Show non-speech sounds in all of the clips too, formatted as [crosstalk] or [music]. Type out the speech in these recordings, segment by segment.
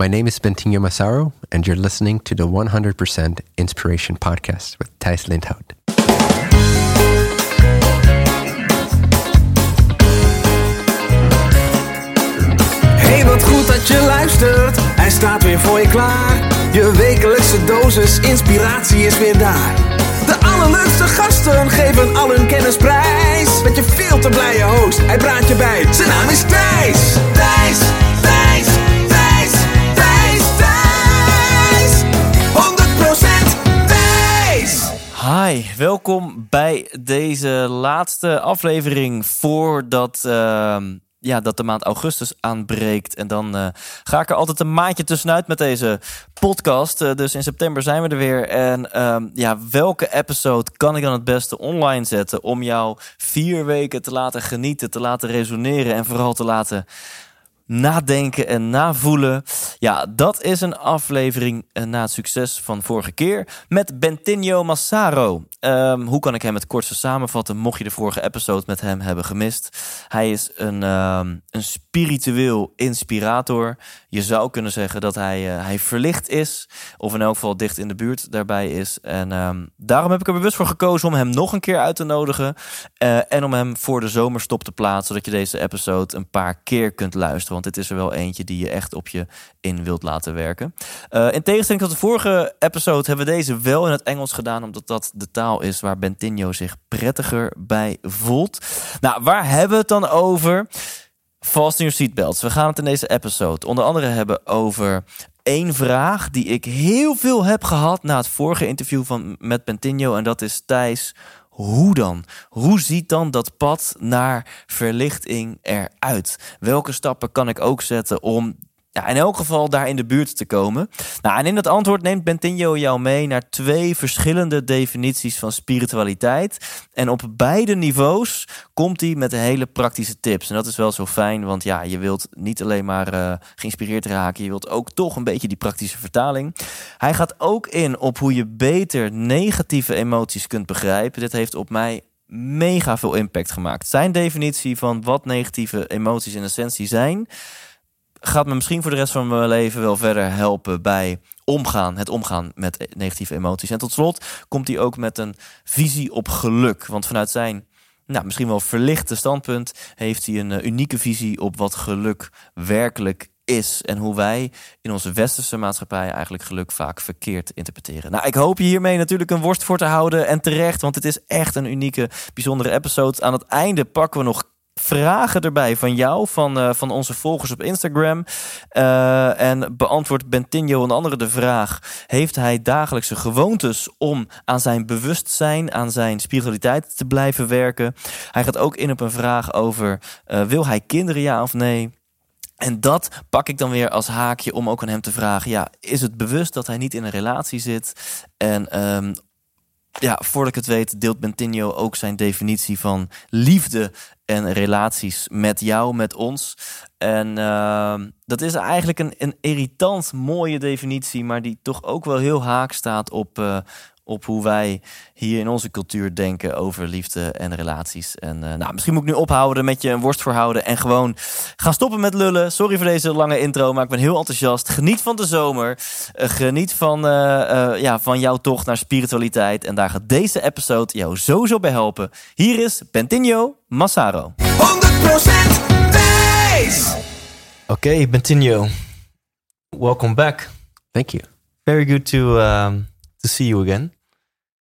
My name is Bentinho Massaro, and you're listening to the 100% Inspiration Podcast with Thijs Lindhout. Hey, wat goed dat je luistert. Hij staat weer voor je klaar. Je wekelijkse dosis inspiratie is weer daar. De allerleukste gasten geven al hun kennis prijs. Met je veel te blije host, hij praat je bij. Zijn naam is. Thijs, Thijs, Hi, welkom bij deze laatste aflevering voordat ehm, ja, dat de maand augustus aanbreekt. En dan eh, ga ik er altijd een maandje tussenuit met deze podcast. Eh, dus in september zijn we er weer. En ehm, ja, welke episode kan ik dan het beste online zetten om jou vier weken te laten genieten, te laten resoneren en vooral te laten nadenken en navoelen. Ja, dat is een aflevering eh, na het succes van vorige keer met Bentinho Massaro. Ehm, hoe kan ik hem het kortste samenvatten, mocht je de vorige episode met hem hebben gemist? Hij is een, ehm, een spiritueel inspirator. Je zou kunnen zeggen dat hij, eh, hij verlicht is, of in elk geval dicht in de buurt daarbij is. En ehm, daarom heb ik er bewust voor gekozen om hem nog een keer uit te nodigen. eh, en om hem voor de zomerstop te plaatsen, zodat je deze episode een paar keer kunt luisteren. Want dit is er wel eentje die je echt op je in wilt laten werken. Eh, in tegenstelling tot de vorige episode hebben we deze wel in het Engels gedaan, omdat dat de taal is waar Bentinho zich prettiger bij voelt. Nou, waar hebben we het dan over? Fasten your seatbelts. We gaan het in deze episode onder andere hebben over één vraag die ik heel veel heb gehad na het vorige interview van, met Bentinho. En dat is Thijs, hoe dan? Hoe ziet dan dat pad naar verlichting eruit? Welke stappen kan ik ook zetten om in elk geval daar in de buurt te komen. Nou, en in dat antwoord neemt Bentinho jou mee naar twee verschillende definities van spiritualiteit. En op beide niveaus komt hij met hele praktische tips. En dat is wel zo fijn, want ja, je wilt niet alleen maar eh, geïnspireerd raken, je wilt ook toch een beetje die praktische vertaling. Hij gaat ook in op hoe je beter negatieve emoties kunt begrijpen. Dit heeft op mij mega veel impact gemaakt. Zijn definitie van wat negatieve emoties in essentie zijn gaat me misschien voor de rest van mijn leven wel verder helpen bij omgaan, het omgaan met negatieve emoties. En tot slot komt hij ook met een visie op geluk. Want vanuit zijn nou, misschien wel verlichte standpunt heeft hij een eh, unieke visie op wat geluk werkelijk is en hoe wij in onze westerse maatschappij eigenlijk geluk vaak verkeerd interpreteren. Nou, ik hoop je hiermee natuurlijk een worst voor te houden en terecht, want het is echt een unieke, bijzondere episode. Aan het einde pakken we nog vragen erbij van jou, van, uh, van onze volgers op Instagram. Uh, en beantwoordt Bentinho onder andere de vraag: heeft hij dagelijkse gewoontes om aan zijn bewustzijn, aan zijn spiritualiteit te blijven werken? Hij gaat ook in op een vraag over: uh, wil hij kinderen ja of nee? En dat pak ik dan weer als haakje om ook aan hem te vragen: ja, is het bewust dat hij niet in een relatie zit? En um, ja, voordat ik het weet, deelt Bentinho ook zijn definitie van liefde en relaties met jou, met ons. En uh, dat is eigenlijk een, een irritant mooie definitie, maar die toch ook wel heel haak staat op, uh, op hoe wij hier in onze cultuur denken over liefde en relaties. En uh, nou, misschien moet ik nu ophouden met je een worst voorhouden en gewoon gaan stoppen met lullen. Sorry voor deze lange intro, maar ik ben heel enthousiast. Geniet van de zomer. Uh, geniet van, uh, ja, van jouw tocht naar spiritualiteit. En daar gaat deze episode jou sowieso bij helpen. Hier is Bentinho Massaro. 100% Thijs. Okay, Bentinho, welcome back. Thank you. Very good to um, to see you again.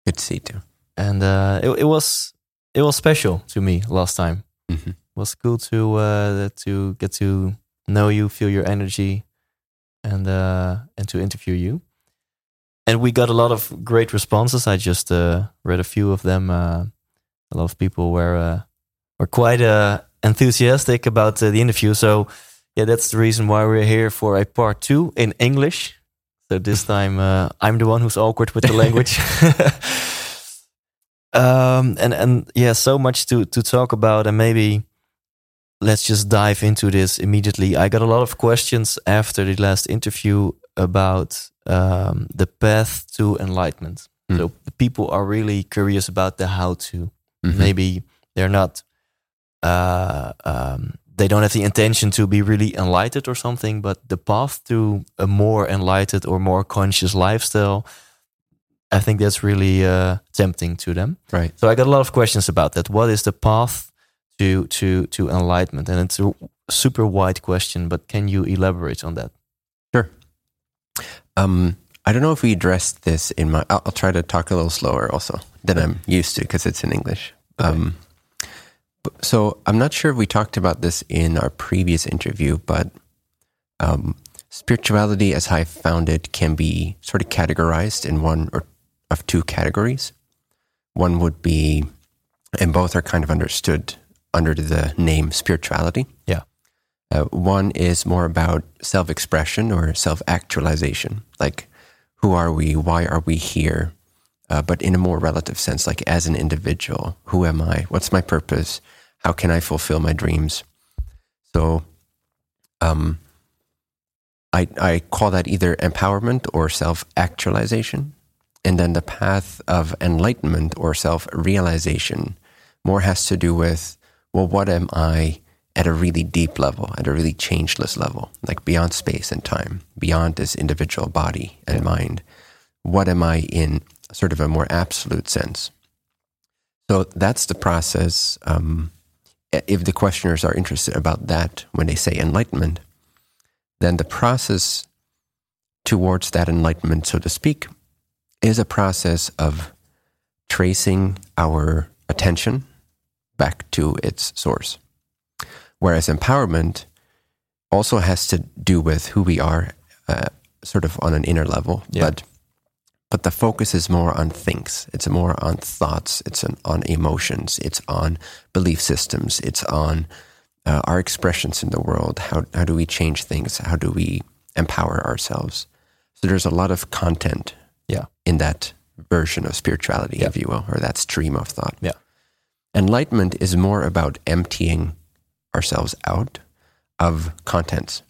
Good to see you too. And uh, it, it was it was special to me last time. Mhm. It was cool to uh, to get to know you, feel your energy, and uh, and to interview you. And we got a lot of great responses. I just uh, read a few of them. Uh, a lot of people were uh, were quite uh, enthusiastic about uh, the interview. So yeah, that's the reason why we're here for a part two in English. So this time uh, I'm the one who's awkward with the language. [laughs] [laughs] um, and and yeah, so much to to talk about, and maybe let's just dive into this immediately. I got a lot of questions after the last interview about um, the path to enlightenment. Mm. So people are really curious about the how to. Mhm. Maybe they're not uh, um, they don't have the intention to be really enlightened or something, but the path to a more enlightened or more conscious lifestyle, I think that's really uh, tempting to them. Right. So I got a lot of questions about that. What is the path to to to enlightenment? And it's a super wide question, but can you elaborate on that? Sure. Um, I don't know if we addressed this in my. I'll, I'll try to talk a little slower also than I'm used to because it's in English. Um, but- so I'm not sure if we talked about this in our previous interview, but um, spirituality, as I found it, can be sort of categorized in one or of two categories. One would be, and both are kind of understood under the name spirituality. Yeah. Uh, one is more about self expression or self actualization. Like, who are we? Why are we here? Uh, but in a more relative sense, like as an individual, who am I? What's my purpose? How can I fulfill my dreams? So, um, I, I call that either empowerment or self actualization. And then the path of enlightenment or self realization more has to do with, well, what am I at a really deep level, at a really changeless level, like beyond space and time, beyond this individual body and mind? What am I in sort of a more absolute sense? So that's the process. Um, if the questioners are interested about that when they say enlightenment, then the process towards that enlightenment, so to speak, is a process of tracing our attention back to its source. Whereas empowerment also has to do with who we are, uh, sort of on an inner level, Yeah. but but the focus is more on things. It's more on thoughts. It's on, on emotions. It's on belief systems. It's on uh, our expressions in the world. How how do we change things? How do we empower ourselves? So there's a lot of content Yeah. in that version of spirituality, Yeah. if you will, or that stream of thought. Yeah. Enlightenment is more about emptying ourselves out of contents,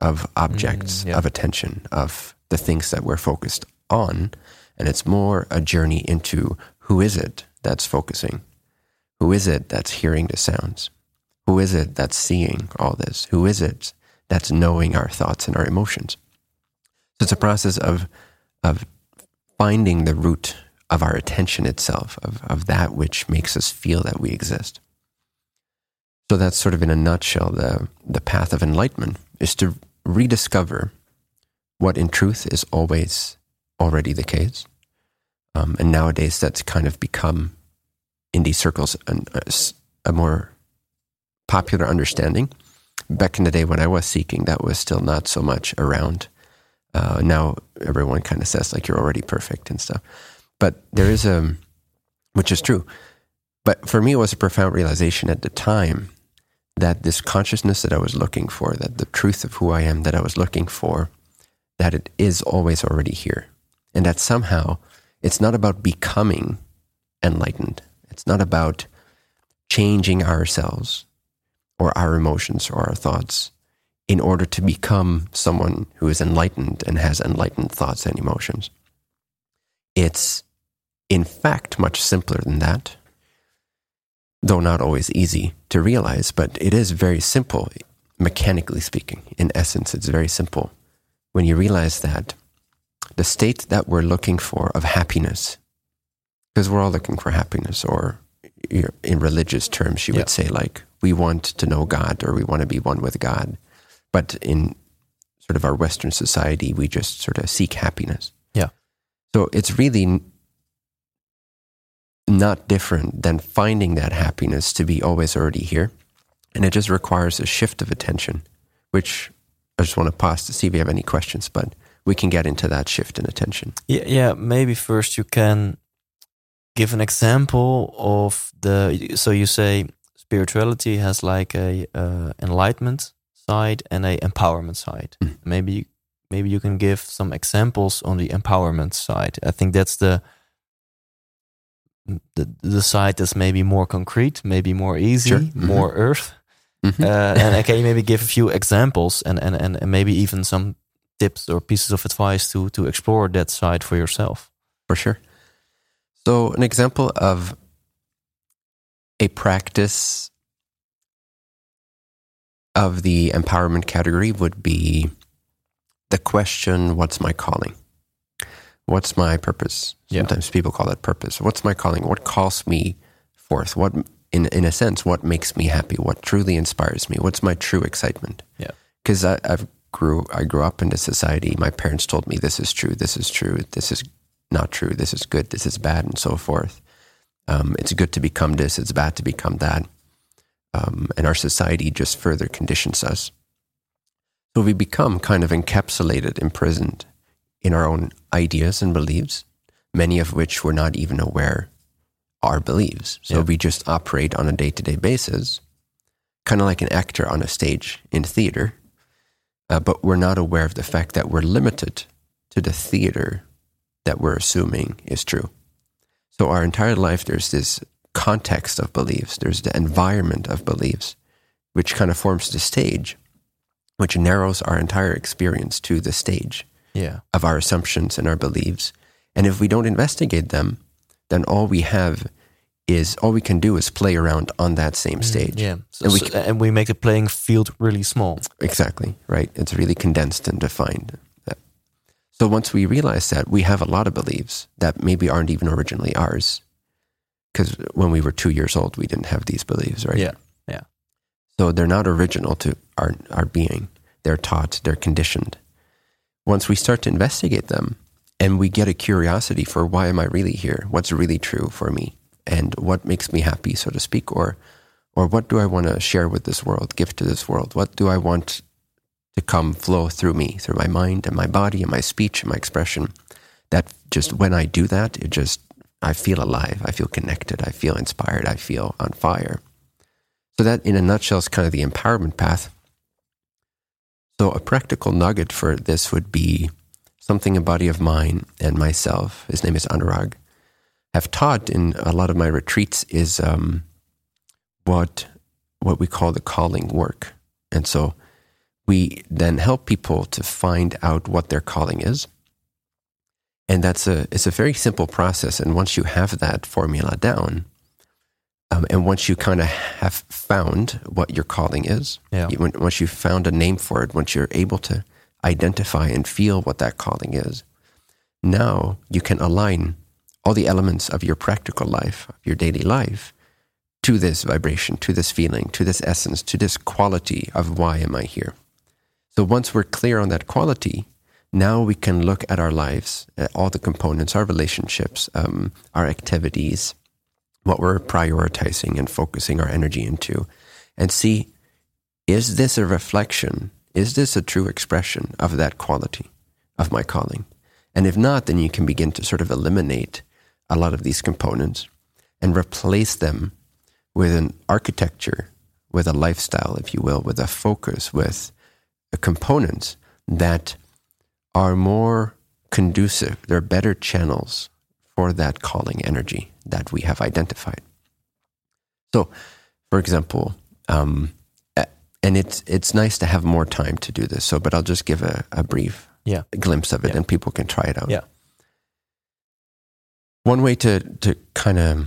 of objects, Mm, yeah. of attention, of the things that we're focused on. And it's more a journey into who is it that's focusing? Who is it that's hearing the sounds? Who is it that's seeing all this? Who is it that's knowing our thoughts and our emotions? So it's a process of of finding the root of our attention itself, of, of that which makes us feel that we exist. So that's sort of in a nutshell the the path of enlightenment is to rediscover what in truth is always already the case. Um, and nowadays that's kind of become in these circles an, a, a more popular understanding. Back in the day when I was seeking, that was still not so much around. Uh, now everyone kind of says like you're already perfect and stuff. But there is a, which is true. But for me, it was a profound realization at the time that this consciousness that I was looking for, that the truth of who I am that I was looking for, that it is always already here. And that somehow it's not about becoming enlightened. It's not about changing ourselves or our emotions or our thoughts in order to become someone who is enlightened and has enlightened thoughts and emotions. It's, in fact, much simpler than that, though not always easy to realize, but it is very simple, mechanically speaking. In essence, it's very simple. When you realize that the state that we're looking for of happiness, because we're all looking for happiness, or in religious terms, you Yeah. would say, like, we want to know God or we want to be one with God. But in sort of our Western society, we just sort of seek happiness. Yeah. So it's really not different than finding that happiness to be always already here. And it just requires a shift of attention, which I just want to pause to see if you have any questions, but we can get into that shift in attention. Yeah, yeah. Maybe first you can give an example of the. So you say spirituality has like a uh, enlightenment side and a empowerment side. Mm. Maybe maybe you can give some examples on the empowerment side. I think that's the the the side that's maybe more concrete, maybe more easy, Sure. Mhm. [laughs] more earth. Mhm. Uh, and can you maybe give a few examples and, and, and, and maybe even some tips or pieces of advice to to explore that side for yourself? For sure. So, an example of a practice of the empowerment category would be the question what's my calling? What's my purpose? Yeah. Sometimes people call it purpose. What's my calling? What calls me forth? What, in, in a sense, what makes me happy? What truly inspires me? What's my true excitement? Yeah. Because I've grew, I grew up in this society. My parents told me this is true, this is true, this is not true, this is good, this is bad, and so forth. Um, it's good to become this, it's bad to become that. Um, and our society just further conditions us. So we become kind of encapsulated, imprisoned in our own ideas and beliefs, many of which we're not even aware are beliefs. So Yeah. we just operate on a day to day basis, kind of like an actor on a stage in theater, uh, but we're not aware of the fact that we're limited to the theater that we're assuming is true. So our entire life, there's this context of beliefs, there's the environment of beliefs, which kind of forms the stage, which narrows our entire experience to the stage Yeah. of our assumptions and our beliefs. And if we don't investigate them, then all we have is all we can do is play around on that same stage. Mm, Yeah. So, And we so- and we make the playing field really small. Exactly, right? It's really condensed and defined. So once we realize that, we have a lot of beliefs that maybe aren't even originally ours. Because when we were two years old, we didn't have these beliefs, right? Yeah. Yeah. So they're not original to our, our being. They're taught, they're conditioned. Once we start to investigate them and we get a curiosity for why am I really here? What's really true for me? And what makes me happy, so to speak? Or, or what do I want to share with this world, give to this world? What do I want to come flow through me, through my mind and my body and my speech and my expression? That just when I do that, it just, I feel alive. I feel connected. I feel inspired. I feel on fire. So that, in a nutshell, is kind of the empowerment path. So a practical nugget for this would be something a buddy of mine and myself, his name is Anurag, have taught in a lot of my retreats is um, what what we call the calling work. And so we then help people to find out what their calling is. And that's a it's a very simple process. And once you have that formula down, um, and once you kind of have found what your calling is, Yeah. you- when, once you've found a name for it, once you're able to identify and feel what that calling is, now you can align all the elements of your practical life, of your daily life, to this vibration, to this feeling, to this essence, to this quality of why am I here. So once we're clear on that quality, now we can look at our lives, at all the components, our relationships, um, our activities, what we're prioritizing and focusing our energy into, and see is this a reflection? Is this a true expression of that quality of my calling? And if not, then you can begin to sort of eliminate a lot of these components and replace them with an architecture, with a lifestyle, if you will, with a focus, with a components that are more conducive. They're better channels for that calling energy that we have identified. So, for example, um, and it's it's nice to have more time to do this. So, but I'll just give a, a brief Yeah. glimpse of it, Yeah. and people can try it out. Yeah. One way to to kind of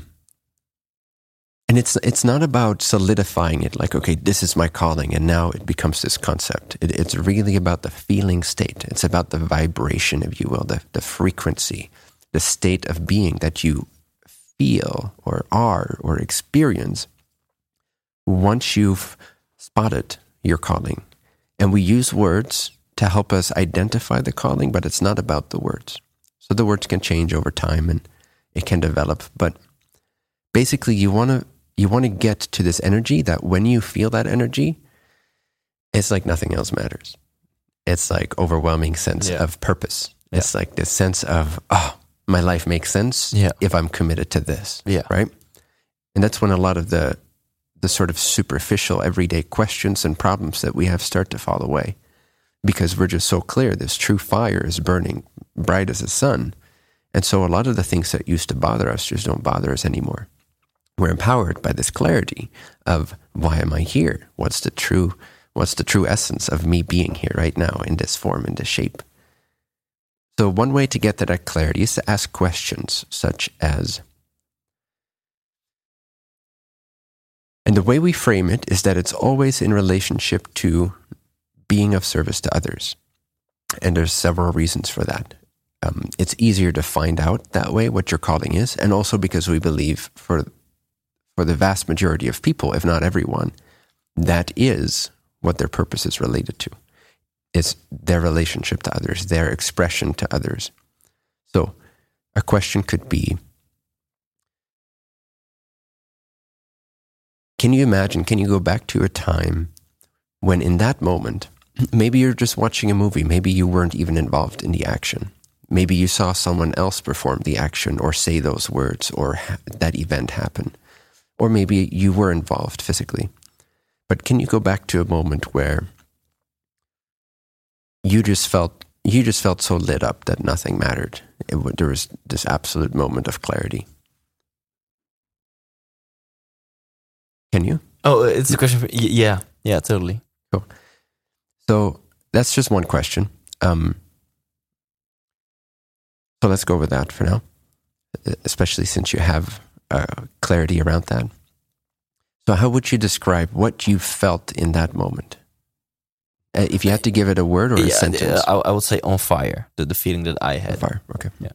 and it's it's not about solidifying it like okay this is my calling and now it becomes this concept. It, it's really about the feeling state. It's about the vibration if you will the, the frequency the state of being that you feel or are or experience once you've spotted your calling. And we use words to help us identify the calling but it's not about the words. So the words can change over time and it can develop. But basically you want to you want to get to this energy that when you feel that energy it's like nothing else matters. It's like overwhelming sense Yeah. of purpose. It's like this sense of oh my life makes sense Yeah. if i'm committed to this Yeah. right? And that's when a lot of the the sort of superficial everyday questions and problems that we have start to fall away. Because we're just so clear this true fire is burning bright as the sun and so a lot of the things that used to bother us just don't bother us anymore we're empowered by this clarity of why am I here? What's the true what's the true essence of me being here right now in this form, in this shape? So one way to get to that clarity is to ask questions such as And the way we frame it is that it's always in relationship to being of service to others. And there's several reasons for that. Um, it's easier to find out that way what your calling is, and also because we believe for for the vast majority of people, if not everyone, that is what their purpose is related to. It's their relationship to others, their expression to others. So, a question could be Can you imagine, can you go back to a time when in that moment, maybe you're just watching a movie, maybe you weren't even involved in the action. Maybe you saw someone else perform the action or say those words or ha- that event happen. Or maybe you were involved physically. But can you go back to a moment where you just felt you just felt so lit up that nothing mattered? It, there was this absolute moment of clarity. Can you? Oh, it's a question for yeah, yeah, totally. Cool. So that's just one question. Um, so let's go with that for now, especially since you have uh, clarity around that. So, how would you describe what you felt in that moment? Uh, if you had to give it a word or a Yeah, sentence, uh, I, I would say on fire. The, the feeling that I had. fire. Okay. Yeah.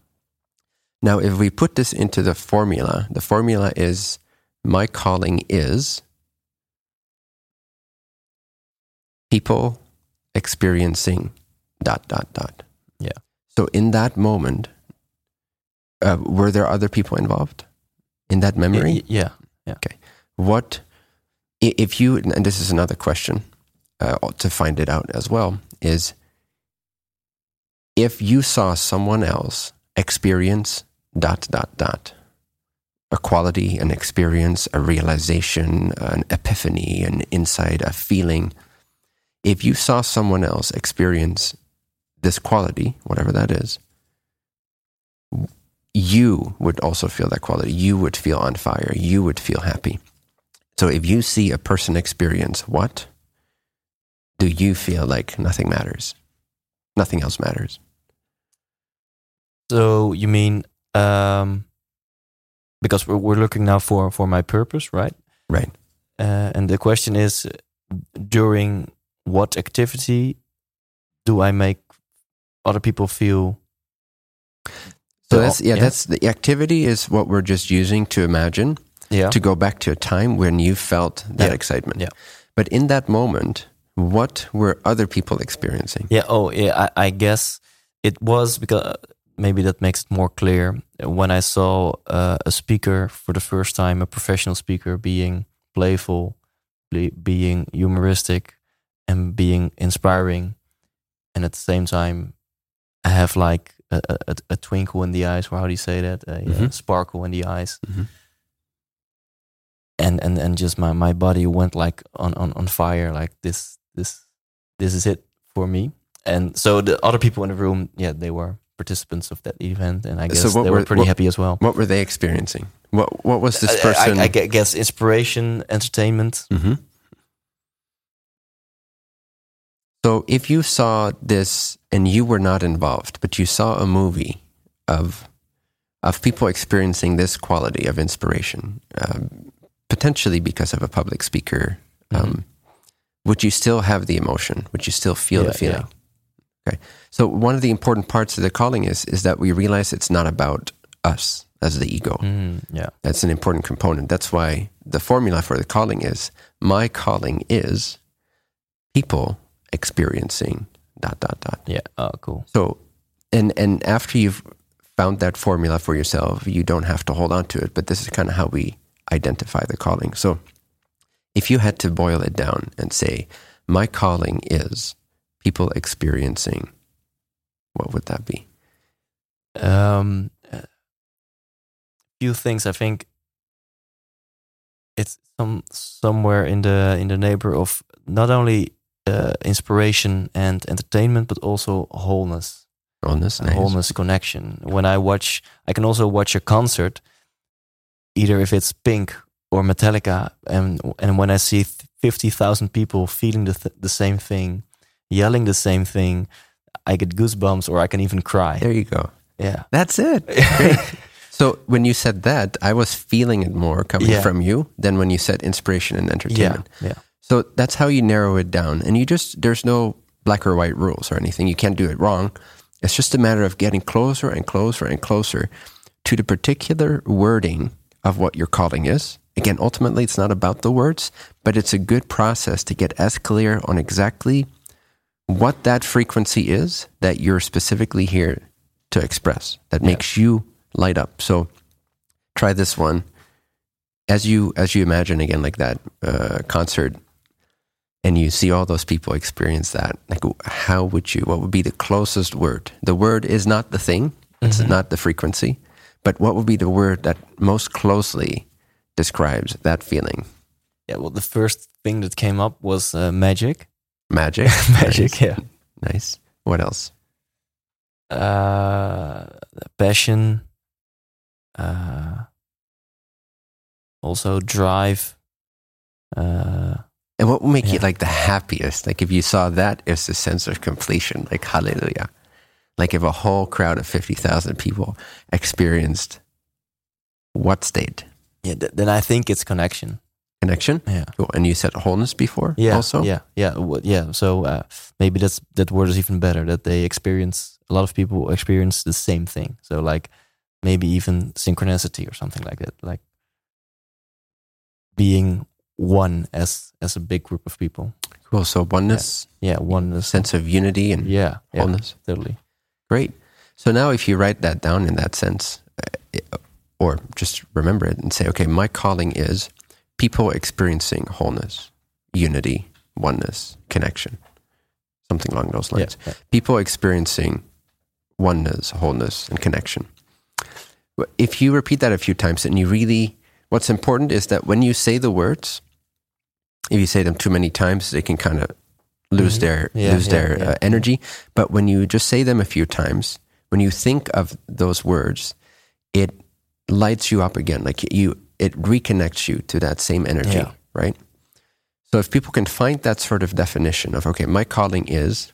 Now, if we put this into the formula, the formula is my calling is people experiencing dot dot dot. Yeah. So in that moment, uh, were there other people involved in that memory? Y- Yeah. Okay. What if you and this is another question uh, to find it out as well is if you saw someone else experience dot dot dot a quality an experience a realization an epiphany an insight a feeling if you saw someone else experience this quality whatever that is you would also feel that quality you would feel on fire you would feel happy so if you see a person experience what, do you feel like nothing matters? Nothing else matters. So you mean um, because we're, we're looking now for for my purpose, right? Right. Uh, and the question is, during what activity do I make other people feel? So that's yeah, that's the activity is what we're just using to imagine yeah. to go back to a time when you felt that Yeah. excitement. Yeah. But in that moment, what were other people experiencing? Yeah. Oh, yeah. I, I guess it was because maybe that makes it more clear when I saw uh, a speaker for the first time, a professional speaker being playful, be, being humoristic, and being inspiring, and at the same time, I have like a, a, a twinkle in the eyes, or how do you say that? A, Mhm. sparkle in the eyes. Mhm. And, and and just my, my body went like on, on, on fire like this this this is it for me and so the other people in the room yeah they were participants of that event and i guess what they were- were pretty what- happy as well What were they experiencing? What what was this person? I, I gue- guess inspiration entertainment Mhm. So if you saw this and you were not involved, but you saw a movie of of people experiencing this quality of inspiration, um, potentially because of a public speaker, um, would you still have the emotion? Would you still feel Yeah, the feeling? Okay. So one of the important parts of the calling is is that we realize it's not about us as the ego. Mm, yeah That's an important component. That's why the formula for the calling is my calling is people experiencing dot dot dot. yeah oh cool So and and after you've found that formula for yourself, you don't have to hold on to it. But this is kind of how we identify the calling. So if you had to boil it down and say, my calling is people experiencing, what would that be? um a few things i think it's some somewhere in the in the neighbor of not only uh, inspiration and entertainment but also wholeness Wholeness, nice. wholeness connection. When I watch, I can also watch a concert, either if it's Pink or Metallica, and and when I see fifty thousand people feeling the th- the same thing, yelling the same thing, I get goosebumps, or I can even cry. There you go. Yeah, That's it. [laughs] So when you said that, I was feeling it more coming Yeah. from you than when you said inspiration and yeah, entertainment. yeah, So that's how you narrow it down. And you just, there's no black or white rules or anything. You can't do it wrong. It's just a matter of getting closer and closer and closer to the particular wording of what your calling is. Again, ultimately, it's not about the words, but it's a good process to get as clear on exactly what that frequency is that you're specifically here to express that makes you light up. So try this one as you as you imagine again like that uh, concert and you see all those people experience that like how would you what would be the closest word the word is not the thing it's not the frequency but what would be the word that most closely describes that feeling yeah. Well, the first thing that came up was uh, magic. magic [laughs] Magic, nice. yeah. nice what else Uh, passion. Uh, also drive. Uh, and what would make you like the happiest like if you saw that is the sense of completion like hallelujah like if a whole crowd of 50,000 people experienced what state yeah. Th- then I think it's connection. connection Yeah. Cool. And you said wholeness before Yeah. also? Yeah. Yeah. Yeah. So uh, maybe that's that word is even better. That they experience a lot of people experience the same thing. So like maybe even synchronicity or something like that. Like being one as as a big group of people. Cool. So oneness, Yeah. Oneness. sense of unity and Yeah. yeah wholeness. totally. Great. So now if you write that down in that sense, uh, or just remember it and say, okay, my calling is people experiencing wholeness, unity, oneness, connection, something along those Yeah. lines. yeah. people experiencing oneness, wholeness, and connection. If you repeat that a few times and you really, what's important is that when you say the words, if you say them too many times, they can kind of lose Mhm. their Yeah, lose yeah, their yeah. Uh, energy. But when you just say them a few times, when you think of those words, it lights you up again. Like you, it reconnects you to that same energy, right? So if people can find that sort of definition of okay, my calling is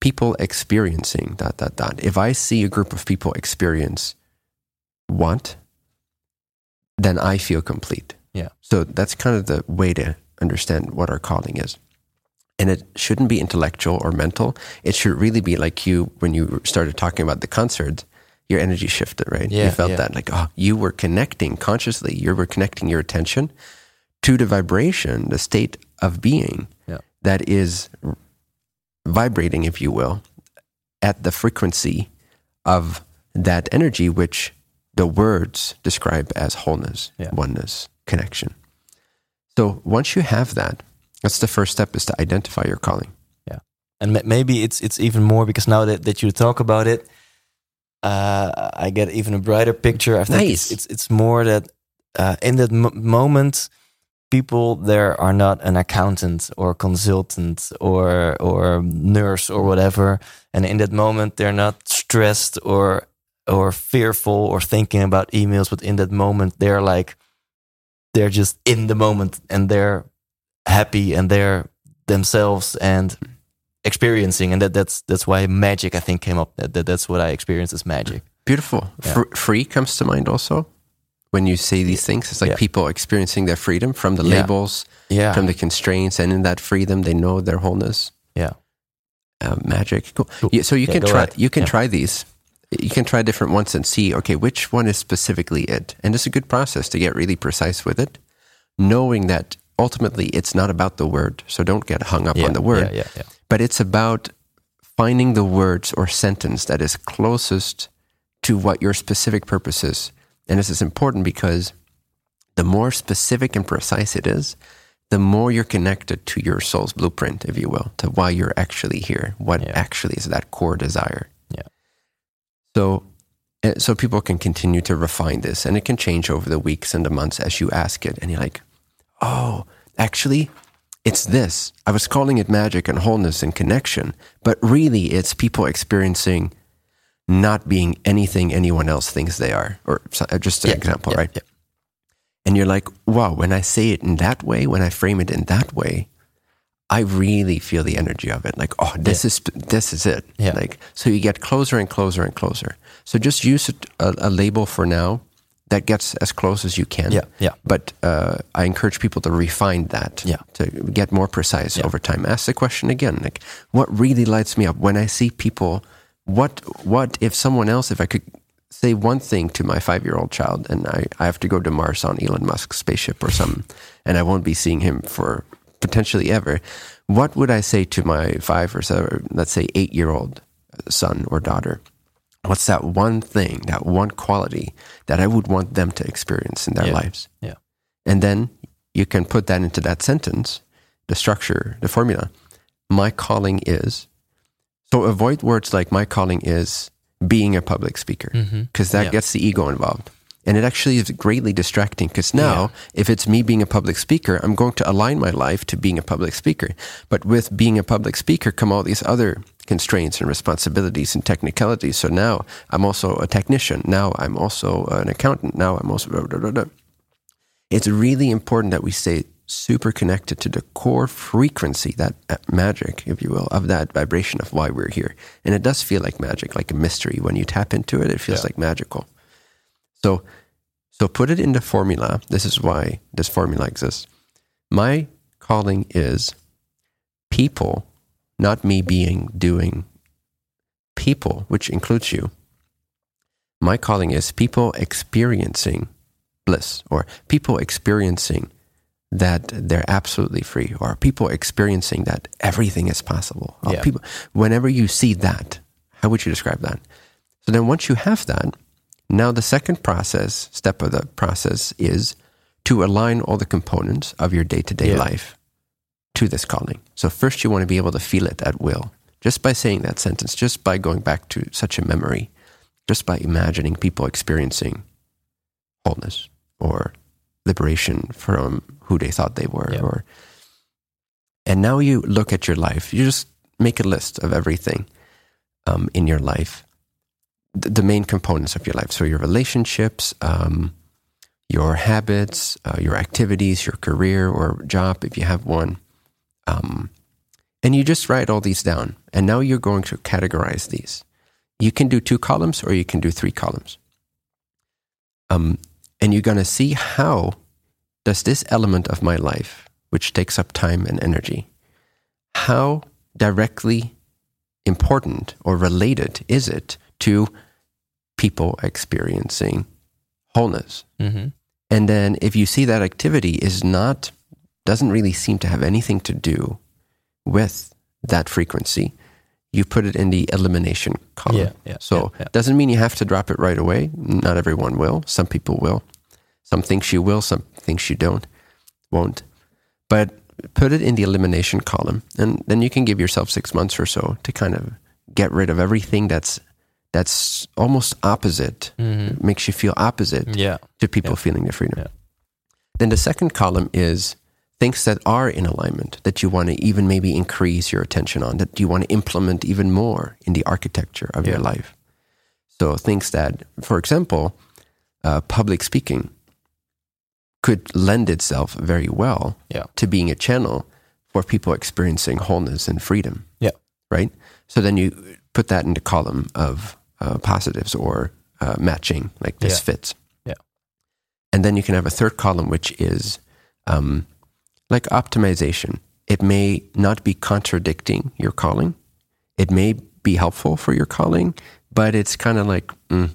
people experiencing dot dot dot. If I see a group of people experience what, then I feel complete. Yeah. So that's kind of the way to understand what our calling is. And it shouldn't be intellectual or mental. It should really be like you when you started talking about the concert, your energy shifted, right? you felt yeah. that like, oh, you were connecting consciously, you were connecting your attention to the vibration, the state of being Yeah. that is vibrating, if you will, at the frequency of that energy, which the words describe as wholeness, Yeah. oneness, connection. So once you have that, that's the first step is to identify your calling. Yeah, and maybe it's it's even more because now that, that you talk about it, uh, I get even a brighter picture. I think Nice. it's, it's it's more that uh, in that mo- moment, people there are not an accountant or consultant or or nurse or whatever, and in that moment they're not stressed or or fearful or thinking about emails, but in that moment they're like they're just in the moment and they're happy and they're themselves and experiencing and that that's that's why magic i think came up that, that that's what i experienced as magic Beautiful. Yeah. Fr- free comes to mind also. When you say these things, it's like Yeah. people experiencing their freedom from the Yeah. labels, yeah from the constraints, and in that freedom, they know their wholeness. yeah uh, magic. Cool. Cool. Yeah, so you can try. ahead. You can try these. You can try different ones and see. Okay, which one is specifically it? And it's a good process to get really precise with it, knowing that ultimately it's not about the word. So don't get hung up yeah on the word, yeah yeah, yeah. but it's about finding the words or sentence that is closest to what your specific purpose is. And this is important because the more specific and precise it is, the more you're connected to your soul's blueprint, if you will, to why you're actually here, what actually is that core desire. So, uh, so people can continue to refine this, and it can change over the weeks and the months as you ask it, and you're like, oh, actually, it's this. I was calling it magic and wholeness and connection, but really, it's people experiencing not being anything anyone else thinks they are, or uh, just an Yeah, example, yeah, right? yeah. And you're like, wow, when I say it in that way, when I frame it in that way, I really feel the energy of it. Like, oh, this is this is it. Yeah. Like, so you get closer and closer and closer. So just use a, a label for now that gets as close as you can. Yeah, yeah. But uh, I encourage people to refine that, Yeah. to get more precise Yeah. over time. Ask the question again, like, what really lights me up when I see people? What what if someone else? If I could say one thing to my five year old child, and I, I have to go to Mars on Elon Musk's spaceship or something, and I won't be seeing him for potentially ever. What would I say to my five or seven, let's say eight year old son or daughter? What's that one thing, that one quality that I would want them to experience in their Yeah. lives? Yeah. And then you can put that into that sentence, the structure, the formula. My calling is. So avoid words like my calling is being a public speaker mm-hmm. because that Yeah. gets the ego involved. And it actually is greatly distracting because now, if it's me being a public speaker, I'm going to align my life to being a public speaker. But with being a public speaker come all these other constraints and responsibilities and technicalities. So now I'm also a technician. Now I'm also an accountant. Now I'm also. blah, blah, blah, blah. It's really important that we stay super connected to the core frequency, that uh, magic, if you will, of that vibration of why we're here. And it does feel like magic, like a mystery. When you tap into it, it feels Yeah. like magical. So, so put it in the formula. This is why this formula exists. My calling is people, not me being, doing, people, which includes you. My calling is people experiencing bliss or people experiencing that they're absolutely free or people experiencing that everything is possible. Yeah. People, whenever you see that, how would you describe that? So then once you have that, now the second process, step of the process is to align all the components of your day-to-day life to this calling. So first you want to be able to feel it at will. Just by saying that sentence, just by going back to such a memory, just by imagining people experiencing wholeness or liberation from who they thought they were or and now you look at your life you just make a list of everything um, in your life the, main components of your life. So your relationships um, your habits uh, your activities your career or job if you have one um, and you just write all these down. And now you're going to categorize these. You can do two columns or you can do three columns. Um, and you're going to see how does this element of my life which takes up time and energy how directly important or related is it to people experiencing wholeness. Mm-hmm. and then if you see that activity is not doesn't really seem to have anything to do with that frequency you put it in the elimination column. Yeah, yeah, so yeah, doesn't mean you have to drop it right away. Not everyone will. Some people will. Some things you will. Some things you don't won't. But put it in the elimination column and then you can give yourself six months or so to kind of get rid of everything that's that's almost opposite makes you feel opposite Mm-hmm. Yeah. to people Yeah. feeling the freedom. Yeah. Then the second column is things that are in alignment that you want to even maybe increase your attention on, that you want to implement even more in the architecture of your life. So things that, for example, uh, public speaking could lend itself very well to being a channel for people experiencing wholeness and freedom. Yeah. Right? So then you put that in the column of uh, positives or uh, matching, like this Yeah. fits. Yeah. And then you can have a third column, which is um, like optimization. It may not be contradicting your calling, it may be helpful for your calling, but it's kind of like, mm,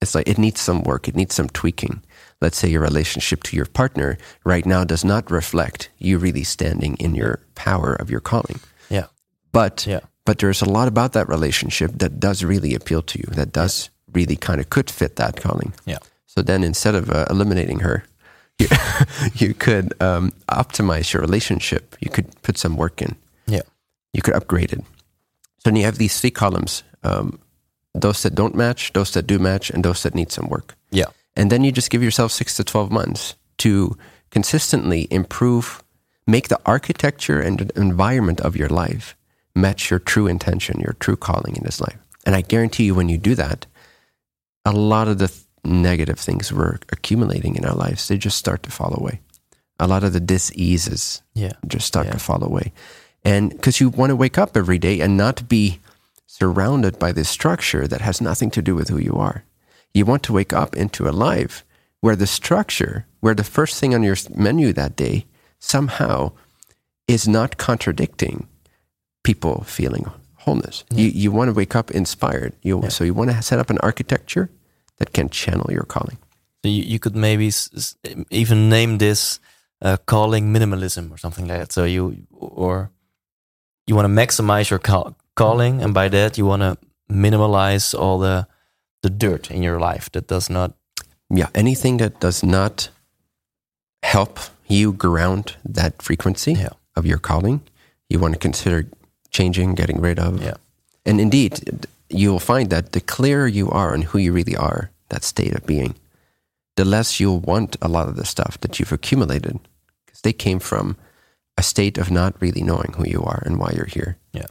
it's like it needs some work, it needs some tweaking. Let's say your relationship to your partner right now does not reflect you really standing in your power of your calling. Yeah. But Yeah. But there's a lot about that relationship that does really appeal to you, that does really kind of could fit that calling. Yeah. So then instead of uh, eliminating her, [laughs] you, you could um, optimize your relationship. You could put some work in. Yeah. You could upgrade it. So then you have these three columns um, those that don't match, those that do match, and those that need some work. Yeah. And then you just give yourself six to 12 months to consistently improve, make the architecture and the environment of your life match your true intention, your true calling in this life. And I guarantee you, when you do that, a lot of the th- negative things we're accumulating in our lives, they just start to fall away. A lot of the diseases Yeah. just start Yeah. to fall away. And because you want to wake up every day and not be surrounded by this structure that has nothing to do with who you are. You want to wake up into a life where the structure, where the first thing on your menu that day somehow is not contradicting people feeling wholeness. You, you want to wake up inspired. You, So you want to set up an architecture that can channel your calling. So you, you could maybe even name this uh, calling minimalism or something like that. So you or you want to maximize your call, calling, and by that you want to minimalize all the the dirt in your life that does not. Yeah, anything that does not help you ground that frequency Yeah. of your calling, you want to consider changing, getting rid of. Yeah. And indeed, you'll find that the clearer you are on who you really are, that state of being, the less you'll want a lot of the stuff that you've accumulated because they came from a state of not really knowing who you are and why you're here. Yeah.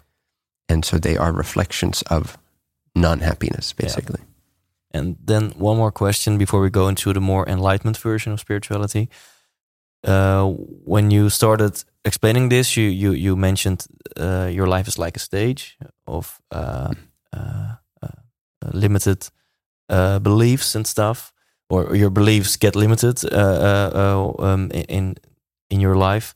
And so they are reflections of non happiness, basically. And then one more question before we go into the more enlightenment version of spirituality. Uh, when you started explaining this, you you you mentioned uh, your life is like a stage of uh, uh, uh, limited uh, beliefs and stuff, or your beliefs get limited uh, uh, uh, um, in in your life.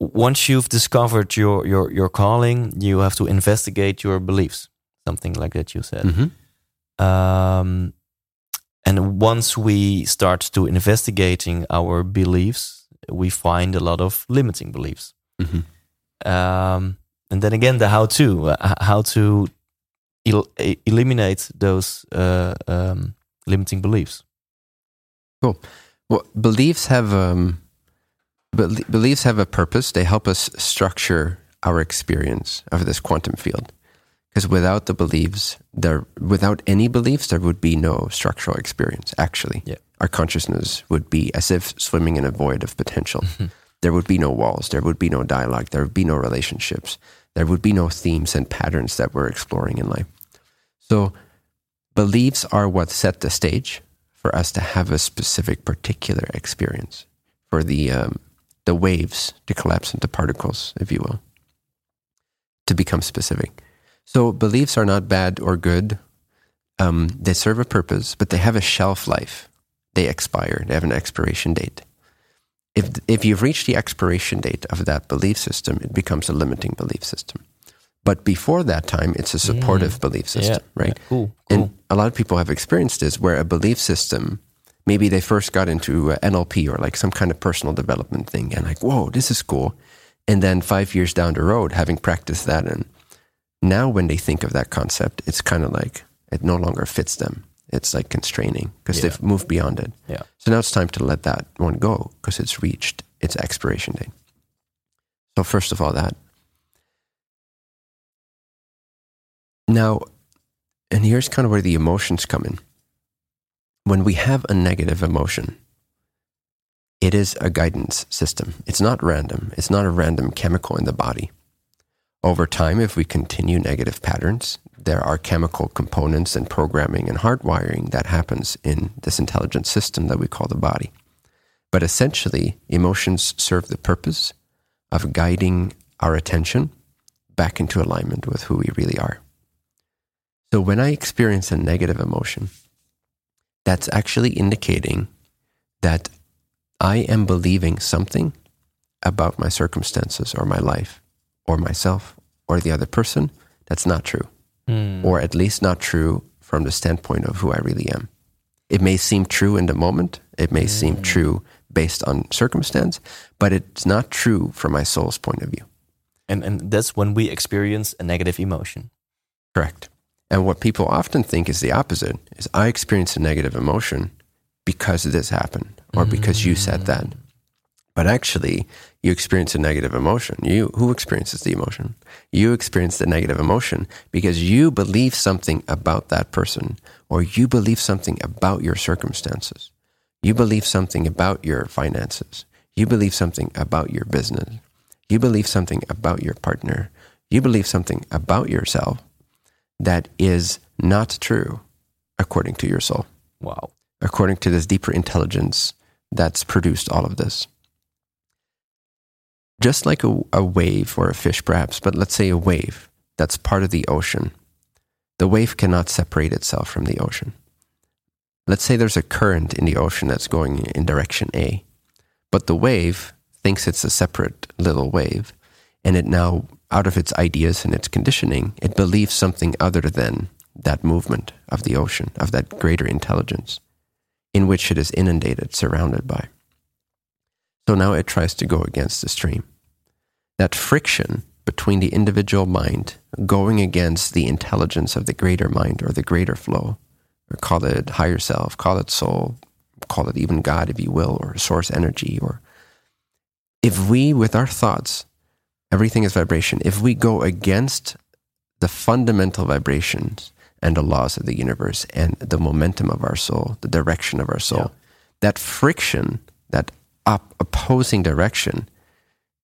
Once you've discovered your your your calling, you have to investigate your beliefs. Something like that, you said. Mhm. Um, and once we start to investigating our beliefs, we find a lot of limiting beliefs. Mhm. Um, and then again, the how to, uh, how to el- eliminate those uh, um, limiting beliefs. Cool. Well, beliefs have um, bel- beliefs have a purpose. They help us structure our experience of this quantum field. Because without the beliefs, there without any beliefs, there would be no structural experience. Actually, Yeah. Our consciousness would be as if swimming in a void of potential. there would be no walls. There would be no dialogue. There would be no relationships. There would be no themes and patterns that we're exploring in life. So, beliefs are what set the stage for us to have a specific, particular experience, for the um, the waves to collapse into particles, if you will, to become specific. So beliefs are not bad or good. Um, they serve a purpose, but they have a shelf life. They expire. They have an expiration date. If if you've reached the expiration date of that belief system, it becomes a limiting belief system. But before that time, it's a supportive belief system, right? Yeah, cool. Cool. And a lot of people have experienced this where a belief system, maybe they first got into uh, NLP or like some kind of personal development thing and like, whoa, this is cool. And then five years down the road, having practiced that, and now when they think of that concept, it's kind of like it no longer fits them. It's like constraining because Yeah. they've moved beyond it. yeah. So now it's time to let that one go because it's reached its expiration date. So, first of all, that. Now, and here's kind of where the emotions come in. When we have a negative emotion, it is a guidance system. It's not random, it's not a random chemical in the body. Over time, if we continue negative patterns, there are chemical components and programming and hardwiring that happens in this intelligent system that we call the body. But essentially, emotions serve the purpose of guiding our attention back into alignment with who we really are. So when I experience a negative emotion, that's actually indicating that I am believing something about my circumstances or my life or myself or the other person that's not true, Hmm. or at least not true from the standpoint of who I really am. It may seem true in the moment, it may seem true based on circumstance, but it's not true from my soul's point of view. And and that's when we experience a negative emotion. Correct. And what people often think is the opposite is I experience a negative emotion because this happened or because you said that. But actually, you experience a negative emotion. You who experiences the emotion? You experience the negative emotion because you believe something about that person or you believe something about your circumstances. You believe something about your finances. You believe something about your business. You believe something about your partner. You believe something about yourself that is not true according to your soul, Wow. according to this deeper intelligence that's produced all of this. Just like a, a wave or a fish, perhaps, but let's say a wave that's part of the ocean. The wave cannot separate itself from the ocean. Let's say there's a current in the ocean that's going in direction A, but the wave thinks it's a separate little wave, and it now, out of its ideas and its conditioning, it believes something other than that movement of the ocean, of that greater intelligence in which it is inundated, surrounded by. So now it tries to go against the stream. That friction between the individual mind going against the intelligence of the greater mind or the greater flow, or call it higher self, call it soul, call it even God, if you will, or source energy, or if we, with our thoughts, everything is vibration, if we go against the fundamental vibrations and the laws of the universe and the momentum of our soul, the direction of our soul, yeah. that friction, that up opposing direction,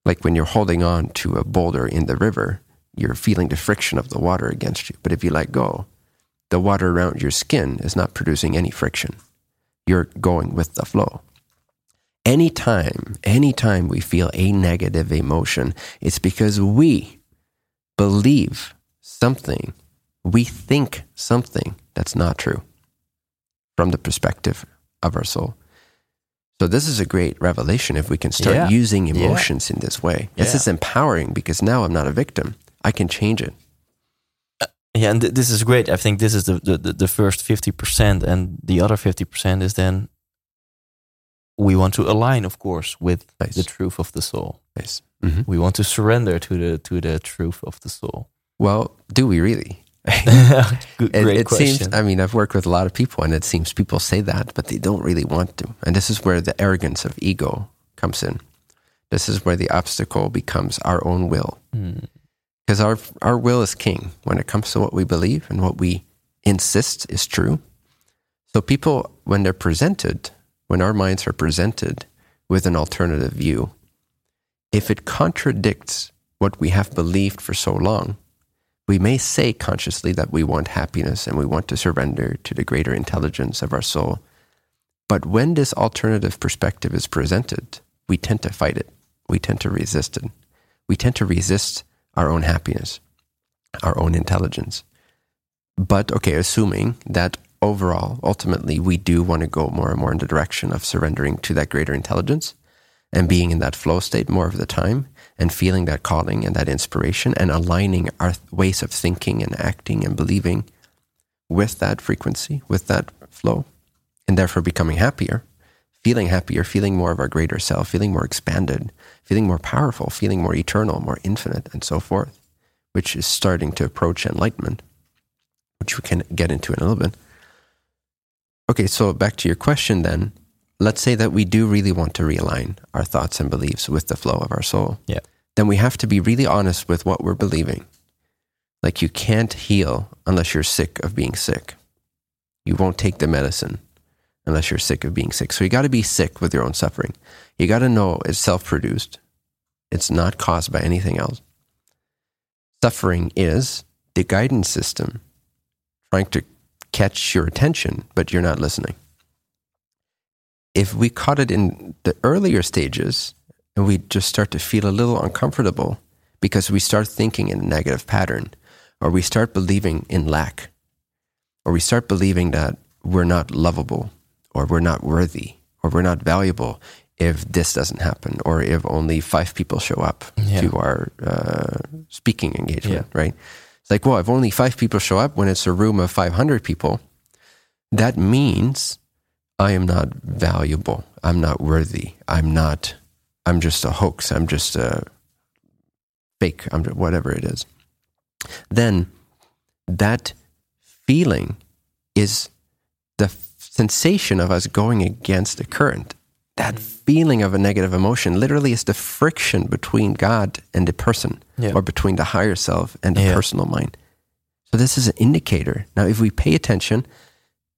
like when you're holding on to a boulder in the river, you're feeling the friction of the water against you. But if you let go, the water around your skin is not producing any friction. You're going with the flow. Anytime, anytime we feel a negative emotion, it's because we believe something, we think something that's not true from the perspective of our soul. So this is a great revelation if we can start yeah. using emotions yeah. in this way. This yeah. is empowering because now I'm not a victim. I can change it. Uh, yeah, and th this is great. I think this is the, the, the first 50%, and the other 50% is then we want to align, of course, with nice. the truth of the soul. Nice. Mm -hmm. We want to surrender to the to the truth of the soul. Well, do we really? [laughs] Good, it, it. Seems, I mean, I've worked with a lot of people, and it seems people say that, but they don't really want to. And this is where the arrogance of ego comes in. This is where the obstacle becomes our own will, because mm. our our will is king when it comes to what we believe and what we insist is true. So people, when they're presented, when our minds are presented with an alternative view, if it contradicts what we have believed for so long, we may say consciously that we want happiness and we want to surrender to the greater intelligence of our soul. But when this alternative perspective is presented, we tend to fight it. We tend to resist it. We tend to resist our own happiness, our own intelligence. But okay, assuming that overall, ultimately, we do want to go more and more in the direction of surrendering to that greater intelligence and being in that flow state more of the time, and feeling that calling and that inspiration and aligning our ways of thinking and acting and believing with that frequency, with that flow, and therefore becoming happier, feeling happier, feeling more of our greater self, feeling more expanded, feeling more powerful, feeling more eternal, more infinite, and so forth, which is starting to approach enlightenment, which we can get into in a little bit. Okay, so back to your question then let's say that we do really want to realign our thoughts and beliefs with the flow of our soul. Yeah. Then we have to be really honest with what we're believing. Like you can't heal unless you're sick of being sick. You won't take the medicine unless you're sick of being sick. So you got to be sick with your own suffering. You got to know it's self produced, it's not caused by anything else. Suffering is the guidance system trying to catch your attention, but you're not listening if we caught it in the earlier stages and we just start to feel a little uncomfortable because we start thinking in a negative pattern or we start believing in lack or we start believing that we're not lovable or we're not worthy or we're not valuable if this doesn't happen or if only five people show up yeah. to our uh, speaking engagement, yeah. right? It's like, well, if only five people show up when it's a room of 500 people, that means I am not valuable. I'm not worthy. I'm not, I'm just a hoax. I'm just a fake. I'm whatever it is. Then that feeling is the sensation of us going against the current. That feeling of a negative emotion literally is the friction between God and the person, yeah. or between the higher self and the yeah. personal mind. So, this is an indicator. Now, if we pay attention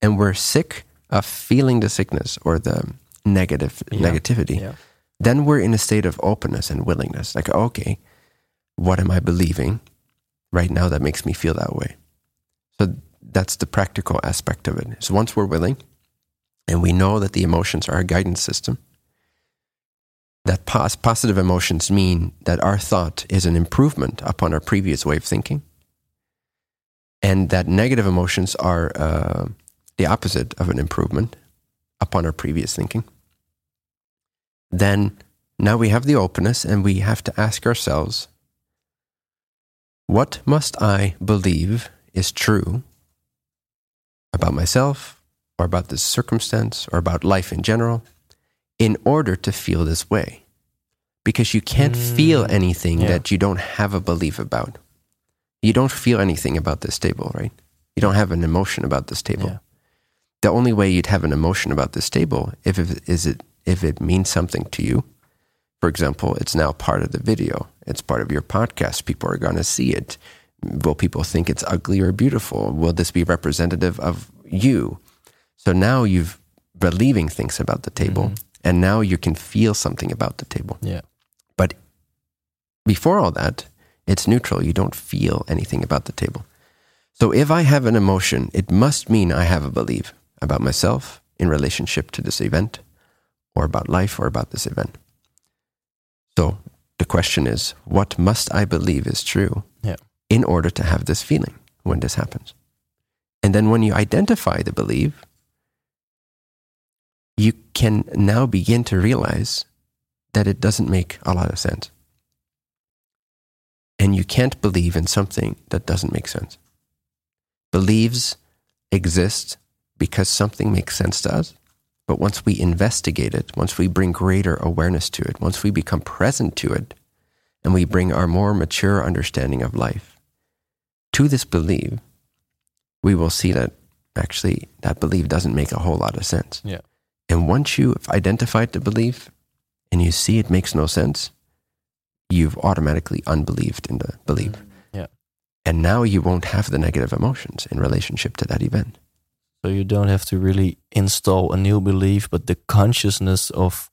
and we're sick of feeling the sickness or the negative yeah. negativity, yeah. then we're in a state of openness and willingness. Like, okay, what am I believing right now that makes me feel that way? So that's the practical aspect of it. So once we're willing and we know that the emotions are a guidance system, that pos- positive emotions mean that our thought is an improvement upon our previous way of thinking. and that negative emotions are uh, the opposite of an improvement upon our previous thinking, then now we have the openness and we have to ask ourselves what must I believe is true about myself or about this circumstance or about life in general in order to feel this way? Because you can't hmm. feel anything yeah. that you don't have a belief about. You don't feel anything about this table, right? You don't have an emotion about this table. Yeah. The only way you'd have an emotion about this table if it, is it if it means something to you. For example, it's now part of the video. It's part of your podcast. People are going to see it. Will people think it's ugly or beautiful? Will this be representative of you? So now you've believing things about the table, mm-hmm. and now you can feel something about the table. Yeah. But before all that, it's neutral. You don't feel anything about the table. So if I have an emotion, it must mean I have a belief about myself in relationship to this event, or about life, or about this event. So the question is, what must I believe is true Yeah. in order to have this feeling when this happens? And then when you identify the belief, you can now begin to realize that it doesn't make a lot of sense. And you can't believe in something that doesn't make sense. Beliefs exist because something makes sense to us. But once we investigate it, once we bring greater awareness to it, once we become present to it, and we bring our more mature understanding of life to this belief, we will see that actually that belief doesn't make a whole lot of sense. Yeah. And once you've identified the belief and you see it makes no sense, you've automatically unbelieved in the belief. Mm-hmm. Yeah. And now you won't have the negative emotions in relationship to that event. So you don't have to really install a new belief, but the consciousness of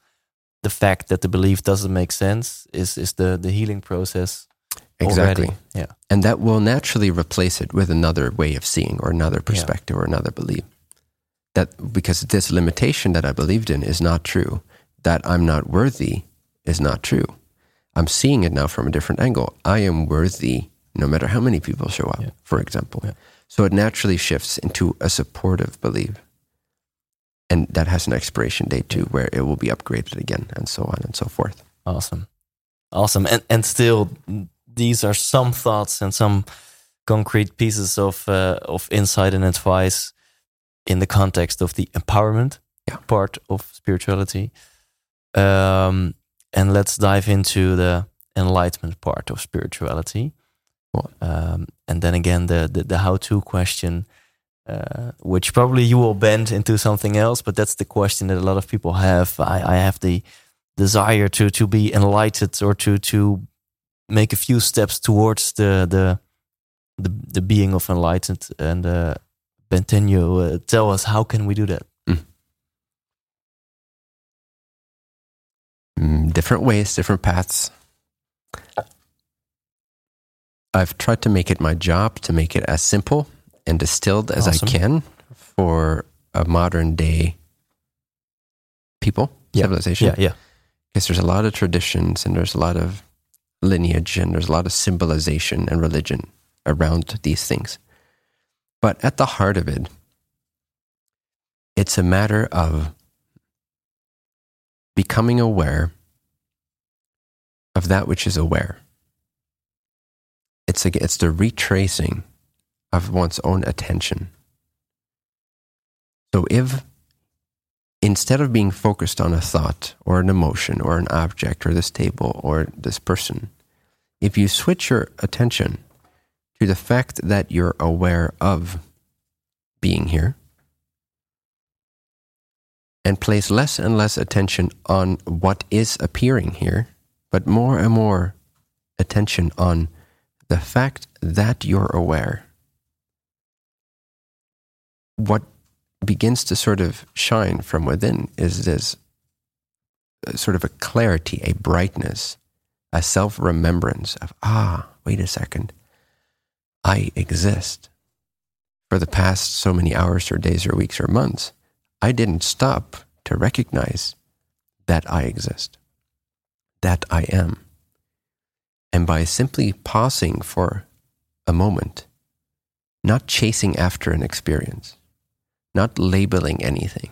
the fact that the belief doesn't make sense is is the the healing process. Exactly. Already. Yeah. And that will naturally replace it with another way of seeing or another perspective or another belief. That because this limitation that I believed in is not true, that I'm not worthy is not true. I'm seeing it now from a different angle. I am worthy no matter how many people show up, Yeah. for example. Yeah. So it naturally shifts into a supportive belief. And that has an expiration date too, where it will be upgraded again, and so on and so forth. Awesome. Awesome. And and still these are some thoughts and some concrete pieces of uh, of insight and advice in the context of the empowerment Yeah. part of spirituality. Um, and let's dive into the enlightenment part of spirituality. Um, and then again, the the, the how to question, uh, which probably you will bend into something else, but that's the question that a lot of people have. I, I have the desire to to be enlightened or to to make a few steps towards the the the, the being of enlightened and uh Bentinho, uh, tell us how can we do that Mm, different ways, different paths. I've tried to make it my job to make it as simple and distilled as Awesome. I can for a modern day people, Yeah. civilization. yeah yeah Because there's a lot of traditions and there's a lot of lineage and there's a lot of symbolization and religion around these things. But at the heart of it, it's a matter of becoming aware of that which is aware. It's, it's the retracing of one's own attention. So if instead of being focused on a thought or an emotion or an object or this table or this person, if you switch your attention to the fact that you're aware of being here and place less and less attention on what is appearing here, but more and more attention on the fact that you're aware, what begins to sort of shine from within is this uh, sort of a clarity, a brightness, a self remembrance of, ah, wait a second, I exist. For the past so many hours or days or weeks or months, I didn't stop to recognize that I exist, that I am. And by simply pausing for a moment not chasing after an experience, not labeling anything,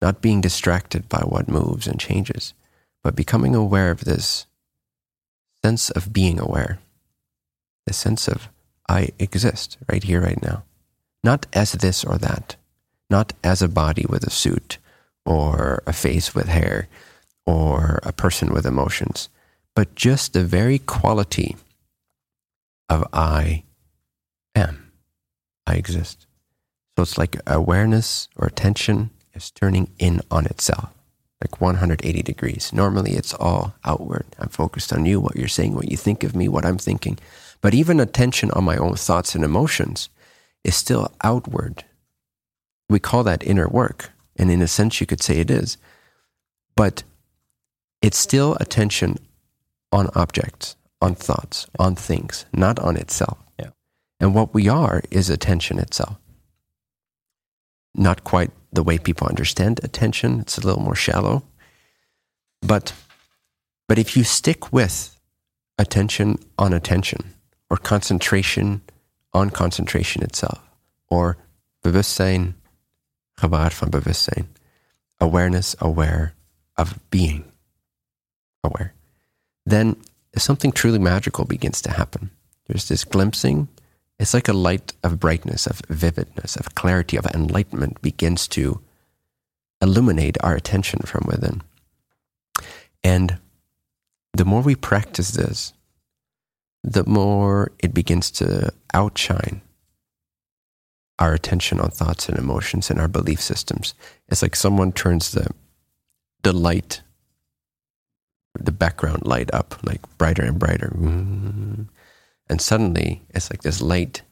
not being distracted by what moves and changes, but becoming aware of this sense of being aware, the sense of I exist right here, right now, not as this or that, not as a body with a suit or a face with hair or a person with emotions, but just the very quality of I am. I exist. So it's like awareness or attention is turning in on itself, like 180 degrees. Normally it's all outward. I'm focused on you, what you're saying, what you think of me, what I'm thinking. But even attention on my own thoughts and emotions is still outward. We call that inner work. And in a sense, you could say it is. But it's still attention on objects, on thoughts, on things, not on itself. Yeah. And what we are is attention itself. Not quite the way people understand attention, it's a little more shallow. But but if you stick with attention on attention or concentration on concentration itself or bewustzijn gewaar van bewustzijn awareness aware of being aware then something truly magical begins to happen. There's this glimpsing. It's like a light of brightness, of vividness, of clarity, of enlightenment begins to illuminate our attention from within. And the more we practice this, the more it begins to outshine our attention on thoughts and emotions and our belief systems. It's like someone turns the the light the background light up like brighter and brighter. And suddenly it's like this light,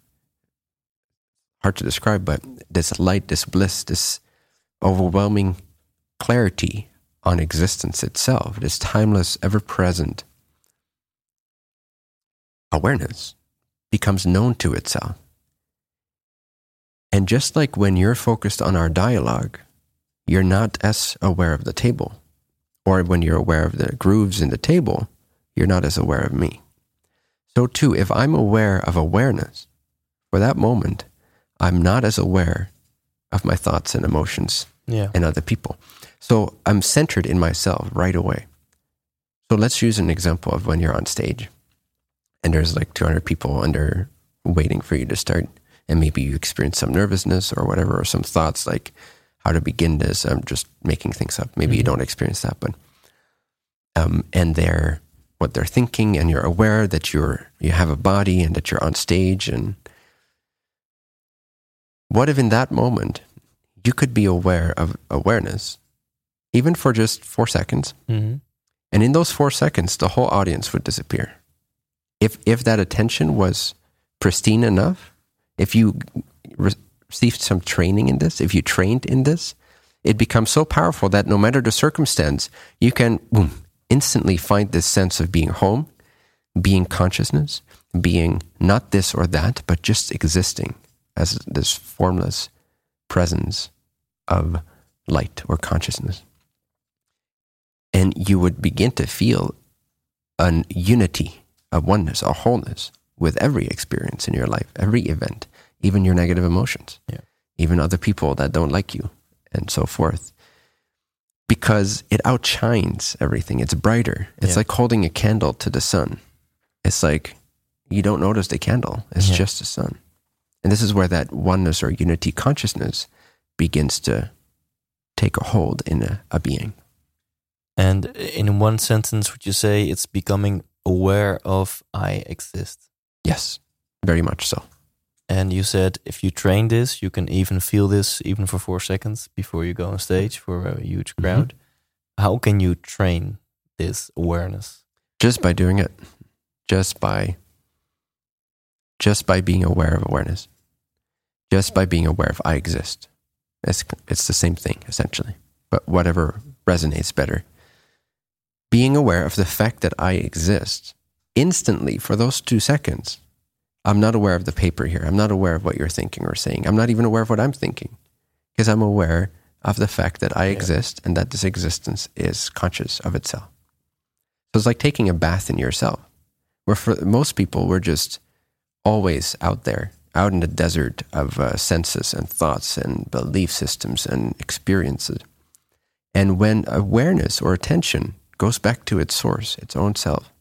hard to describe, but this light, this bliss, this overwhelming clarity on existence itself, this timeless, ever present awareness becomes known to itself. And just like when you're focused on our dialogue, you're not as aware of the table or when you're aware of the grooves in the table, you're not as aware of me. So, too, if I'm aware of awareness, for that moment, I'm not as aware of my thoughts and emotions Yeah. and other people. So, I'm centered in myself right away. So, let's use an example of when you're on stage and there's like 200 people under waiting for you to start. And maybe you experience some nervousness or whatever, or some thoughts like, how to begin this. I'm just making things up. Maybe you don't experience that, but um, and they're what they're thinking, and you're aware that you're you have a body and that you're on stage. And what if in that moment you could be aware of awareness, even for just four seconds, hmm and in those four seconds, the whole audience would disappear. If if that attention was pristine enough, if you re- received some training in this, if you trained in this, it becomes so powerful that no matter the circumstance, you can boom, instantly find this sense of being home, being consciousness, being not this or that, but just existing as this formless presence of light or consciousness. And you would begin to feel a unity, a oneness, a wholeness with every experience in your life, every event, even your negative emotions, Yeah. even other people that don't like you, and so forth. Because it outshines everything. It's brighter. It's Yeah. like holding a candle to the sun. It's like you don't notice the candle, it's Yeah. just the sun. And this is where that oneness or unity consciousness begins to take a hold in a, a being. And in one sentence, would you say it's becoming aware of I exist? Yes, very much so. And you said if you train this, you can even feel this even for four seconds before you go on stage mm-hmm. for a huge mm-hmm. crowd. How can you train this awareness? just by doing it. Just by just by being aware of awareness. Just by being aware of i exist. It's it's the same thing essentially. But whatever resonates better. Being aware of the fact that i exist instantly for those 2 seconds i'm not aware of the paper here. I'm not aware of what you're thinking or saying. I'm not even aware of what i'm thinking because i'm aware of the fact that i exist and that this existence is conscious of itself. So it's like taking a bath in yourself, where for most people, we're just always out there out in the desert of uh, senses and thoughts and belief systems and experiences. And when awareness or attention goes back to its source, its own self,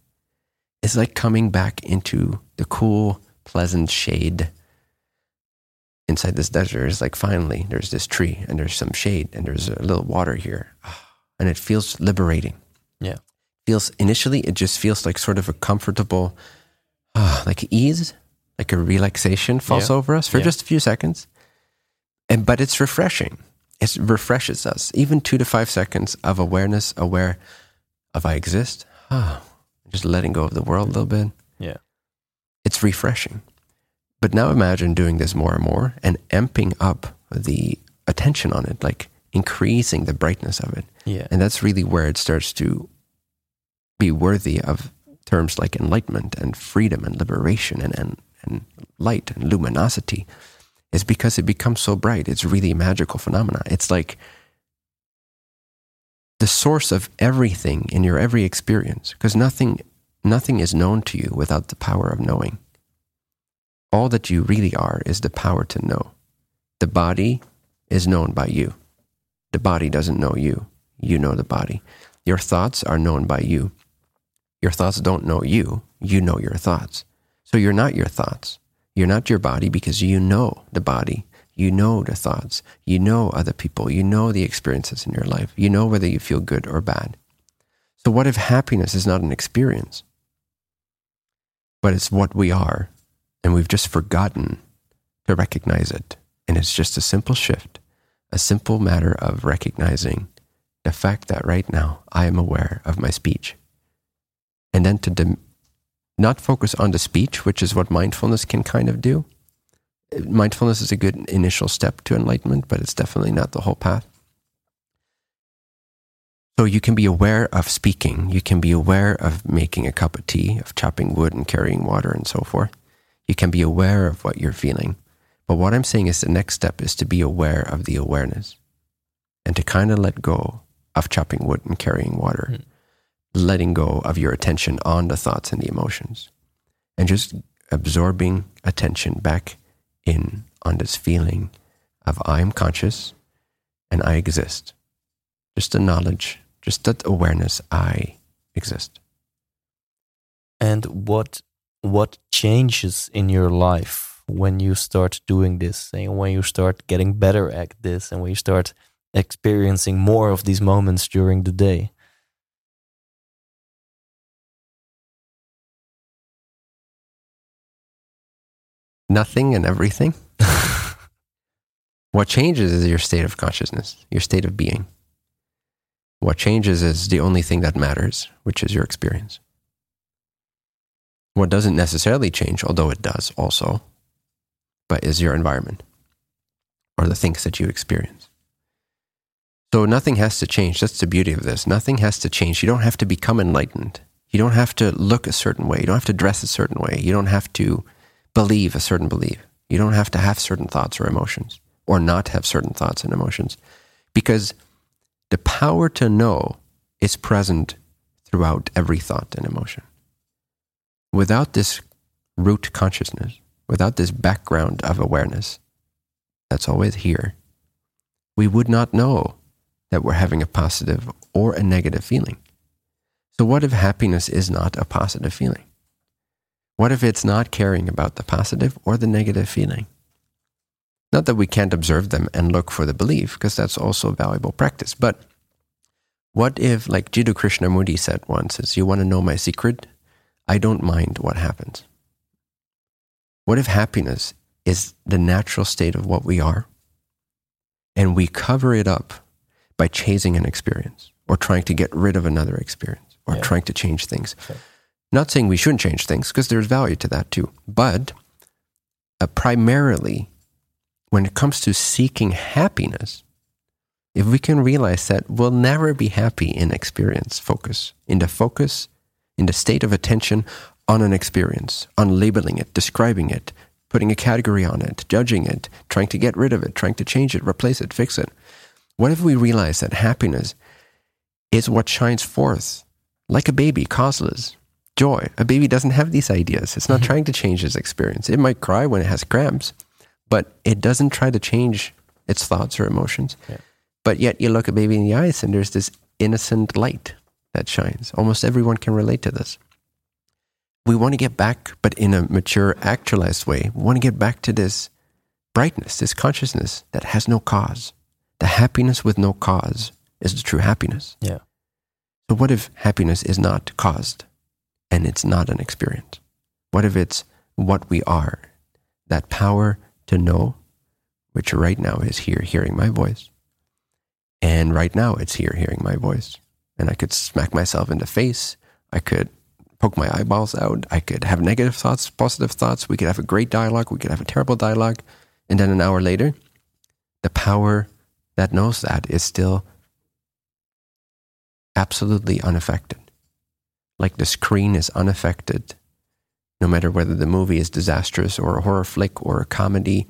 it's like coming back into the cool, pleasant shade inside this desert. It's like finally there's this tree and there's some shade and there's a little water here. And it feels liberating. Yeah. Feels initially, it just feels like sort of a comfortable, ah, like ease, like a relaxation falls Yeah. over us for Yeah. just a few seconds. And but it's refreshing. It refreshes us. Even two to five seconds of awareness, aware of I exist. Ah, just letting go of the world a little bit. It's refreshing. But now imagine doing this more and more and amping up the attention on it, like increasing the brightness of it. Yeah. And that's really where it starts to be worthy of terms like enlightenment and freedom and liberation and, and, and light and luminosity is because it becomes so bright. It's really a magical phenomena. It's like the source of everything in your every experience because nothing nothing is known to you without the power of knowing. All that you really are is the power to know. The body is known by you. The body doesn't know you. You know the body. Your thoughts are known by you. Your thoughts don't know you. You know your thoughts. So you're not your thoughts. You're not your body because you know the body. You know the thoughts. You know other people. You know the experiences in your life. You know whether you feel good or bad. So, what if happiness is not an experience, but it's what we are, and we've just forgotten to recognize it? And it's just a simple shift, a simple matter of recognizing the fact that right now I am aware of my speech. And then to not focus on the speech, which is what mindfulness can kind of do. Mindfulness is a good initial step to enlightenment, but it's definitely not the whole path. So you can be aware of speaking, you can be aware of making a cup of tea, of chopping wood and carrying water and so forth. You can be aware of what you're feeling. But what I'm saying is the next step is to be aware of the awareness and to kind of let go of chopping wood and carrying water, Mm. letting go of your attention on the thoughts and the emotions, and just absorbing attention back in on this feeling of I'm conscious and I exist. Just the knowledge, just that awareness I exist. And what what changes in your life when you start doing this and when you start getting better at this and when you start experiencing more of these moments during the day? Nothing and everything. [laughs] What changes is your state of consciousness, your state of being. What changes is the only thing that matters, which is your experience. What doesn't necessarily change, although it does also, but is your environment or the things that you experience. So nothing has to change. That's the beauty of this. Nothing has to change. You don't have to become enlightened. You don't have to look a certain way. You don't have to dress a certain way. You don't have to believe a certain belief. You don't have to have certain thoughts or emotions or not have certain thoughts and emotions because the power to know is present throughout every thought and emotion. Without this root consciousness, without this background of awareness that's always here, we would not know that we're having a positive or a negative feeling. So, what if happiness is not a positive feeling? What if it's not caring about the positive or the negative feeling? Not that we can't observe them and look for the belief, because that's also a valuable practice. But what if, like Jiddu Krishnamurti said once, is you want to know my secret? I don't mind what happens. What if happiness is the natural state of what we are? And we cover it up by chasing an experience or trying to get rid of another experience or Yeah. trying to change things. Not saying we shouldn't change things because there's value to that too. But uh, primarily, when it comes to seeking happiness, if we can realize that we'll never be happy in experience focus, in the focus, in the state of attention on an experience, on labeling it, describing it, putting a category on it, judging it, trying to get rid of it, trying to change it, replace it, fix it. What if we realize that happiness is what shines forth like a baby, causeless, joy. A baby doesn't have these ideas. It's not mm-hmm. trying to change its experience. It might cry when it has cramps, but it doesn't try to change its thoughts or emotions. Yeah. But yet you look a baby in the eyes and there's this innocent light that shines. Almost everyone can relate to this. We want to get back, but in a mature, actualized way, we want to get back to this brightness, this consciousness that has no cause. The happiness with no cause is the true happiness. Yeah. So, what if happiness is not caused and it's not an experience? What if it's what we are? That power to know, which right now is here hearing my voice. And right now it's here hearing my voice. And I could smack myself in the face. I could poke my eyeballs out. I could have negative thoughts, positive thoughts. We could have a great dialogue. We could have a terrible dialogue. And then an hour later, the power that knows that is still absolutely unaffected. Like the screen is unaffected, no matter whether the movie is disastrous or a horror flick or a comedy.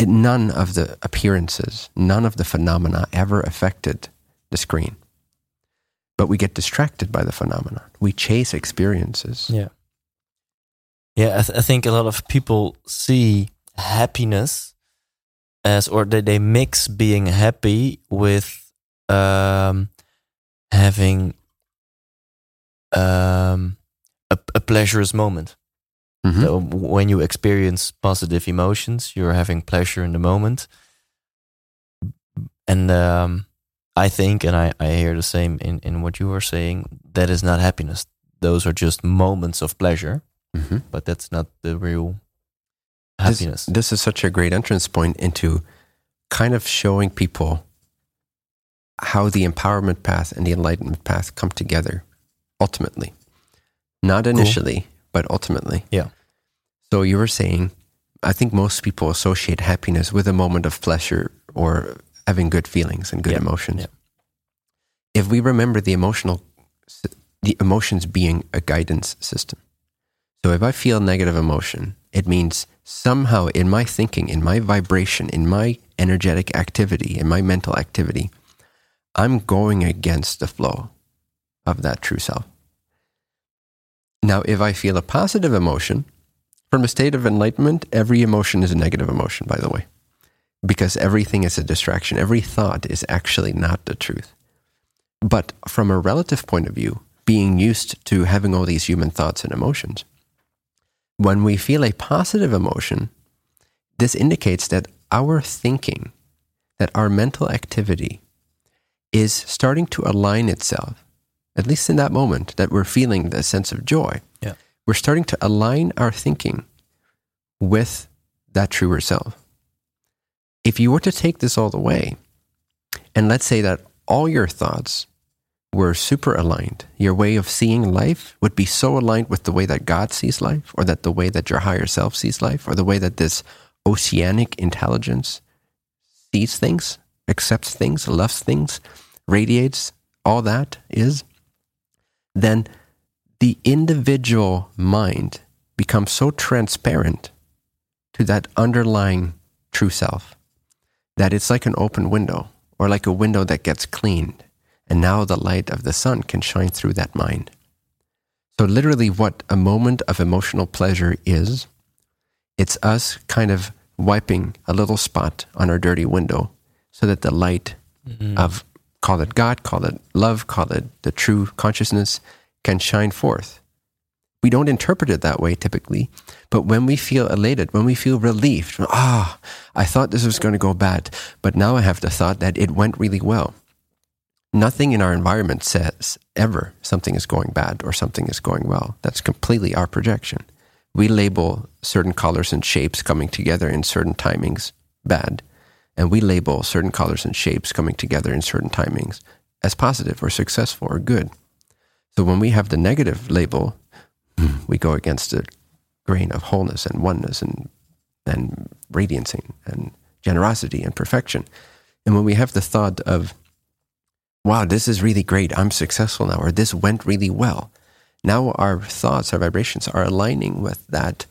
None of the appearances, none of the phenomena ever affected the screen. But we get distracted by the phenomenon. We chase experiences. Yeah. Yeah, I, th- I think a lot of people see happiness as, or they, they mix being happy with um, having um, a, a pleasurous moment. Mhm. So when you experience positive emotions, you're having pleasure in the moment. And um, I think, and I, I hear the same in, in what you are saying, that is not happiness. Those are just moments of pleasure, Mhm. but that's not the real This- happiness. This, is such a great entrance point into kind of showing people how the empowerment path and the enlightenment path come together ultimately. Not initially, but ultimately. Yeah. So you were saying, I think most people associate happiness with a moment of pleasure or having good feelings and good Yeah, emotions. yeah. If we remember the emotional, the emotions being a guidance system. So if I feel negative emotion, it means somehow in my thinking, in my vibration, in my energetic activity, in my mental activity, I'm going against the flow of that true self. Now, if I feel a positive emotion, from a state of enlightenment, every emotion is a negative emotion, by the way, because everything is a distraction. Every thought is actually not the truth. But from a relative point of view, being used to having all these human thoughts and emotions, when we feel a positive emotion, this indicates that our thinking, that our mental activity is starting to align itself, at least in that moment that we're feeling the sense of joy. Yeah. We're starting to align our thinking with that truer self. If you were to take this all the way, and let's say that all your thoughts were super aligned, your way of seeing life would be so aligned with the way that God sees life, or that the way that your higher self sees life, or the way that this oceanic intelligence sees things, accepts things, loves things, radiates, all that is, then the individual mind becomes so transparent to that underlying true self that it's like an open window or like a window that gets cleaned. And now the light of the sun can shine through that mind. So, literally, what a moment of emotional pleasure is, it's us kind of wiping a little spot on our dirty window so that the light mm-hmm. of, call it God, call it love, call it the true consciousness, can shine forth. We don't interpret it that way typically, but when we feel elated, when we feel relieved, ah, I thought this was going to go bad, but now I have the thought that it went really well. Nothing in our environment says ever something is going bad or something is going well. That's completely our projection. We label certain colors and shapes coming together in certain timings bad, and we label certain colors and shapes coming together in certain timings as positive or successful or good. So when we have the negative label, [clears throat] we go against the grain of wholeness and oneness and and radiance and, and generosity and perfection. And when we have the thought of, wow, this is really great, I'm successful now, or this went really well, now our thoughts, our vibrations are aligning with that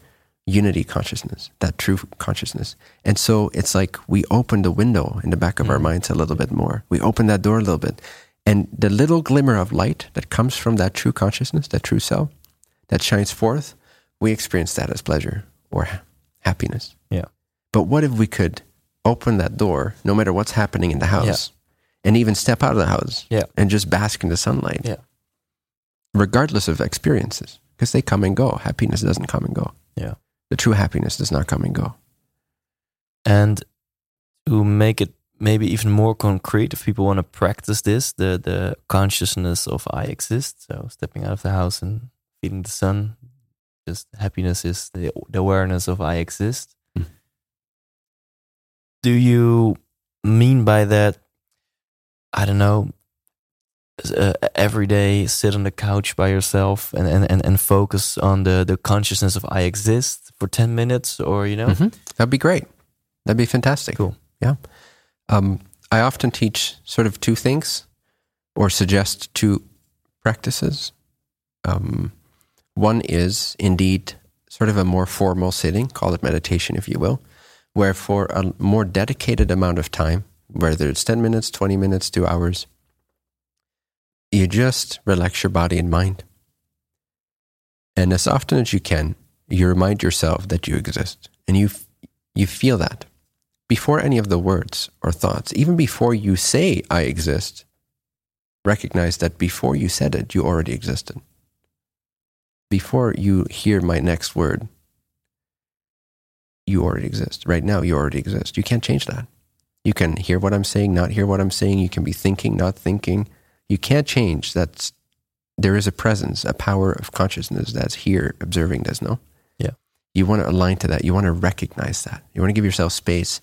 unity consciousness, that true consciousness. And so it's like we open the window in the back of our mm. minds a little bit more. We open that door a little bit. And the little glimmer of light that comes from that true consciousness, that true self, that shines forth, we experience that as pleasure or ha- happiness. Yeah. But what if we could open that door, no matter what's happening in the house, and even step out of the house Yeah. and just bask in the sunlight, Yeah. regardless of experiences, because they come and go. Happiness doesn't come and go. Yeah. The true happiness does not come and go. And to make it maybe even more concrete, if people want to practice this, the the consciousness of I exist, so stepping out of the house and feeling the sun, just happiness is the, the awareness of I exist. Mm. Do you mean by that? I don't know. Uh, every day, sit on the couch by yourself and, and, and, and focus on the, the consciousness of I exist for 10 minutes, or, you know? Mhm. That'd be great. That'd be fantastic. Cool. Yeah. Um, I often teach sort of two things or suggest two practices. Um, one is indeed sort of a more formal sitting, call it meditation, if you will, where for a more dedicated amount of time, whether it's 10 minutes, 20 minutes, two hours, you just relax your body and mind. And as often as you can, you remind yourself that you exist and you, you feel that before any of the words or thoughts, even before you say, I exist, recognize that before you said it, you already existed. Before you hear my next word, you already exist. Right now, you already exist. You can't change that. You can hear what I'm saying, not hear what I'm saying. You can be thinking, not thinking. You can't change That's There is a presence, a power of consciousness that's here observing this, no? Yeah. You want to align to that. You want to recognize that. You want to give yourself space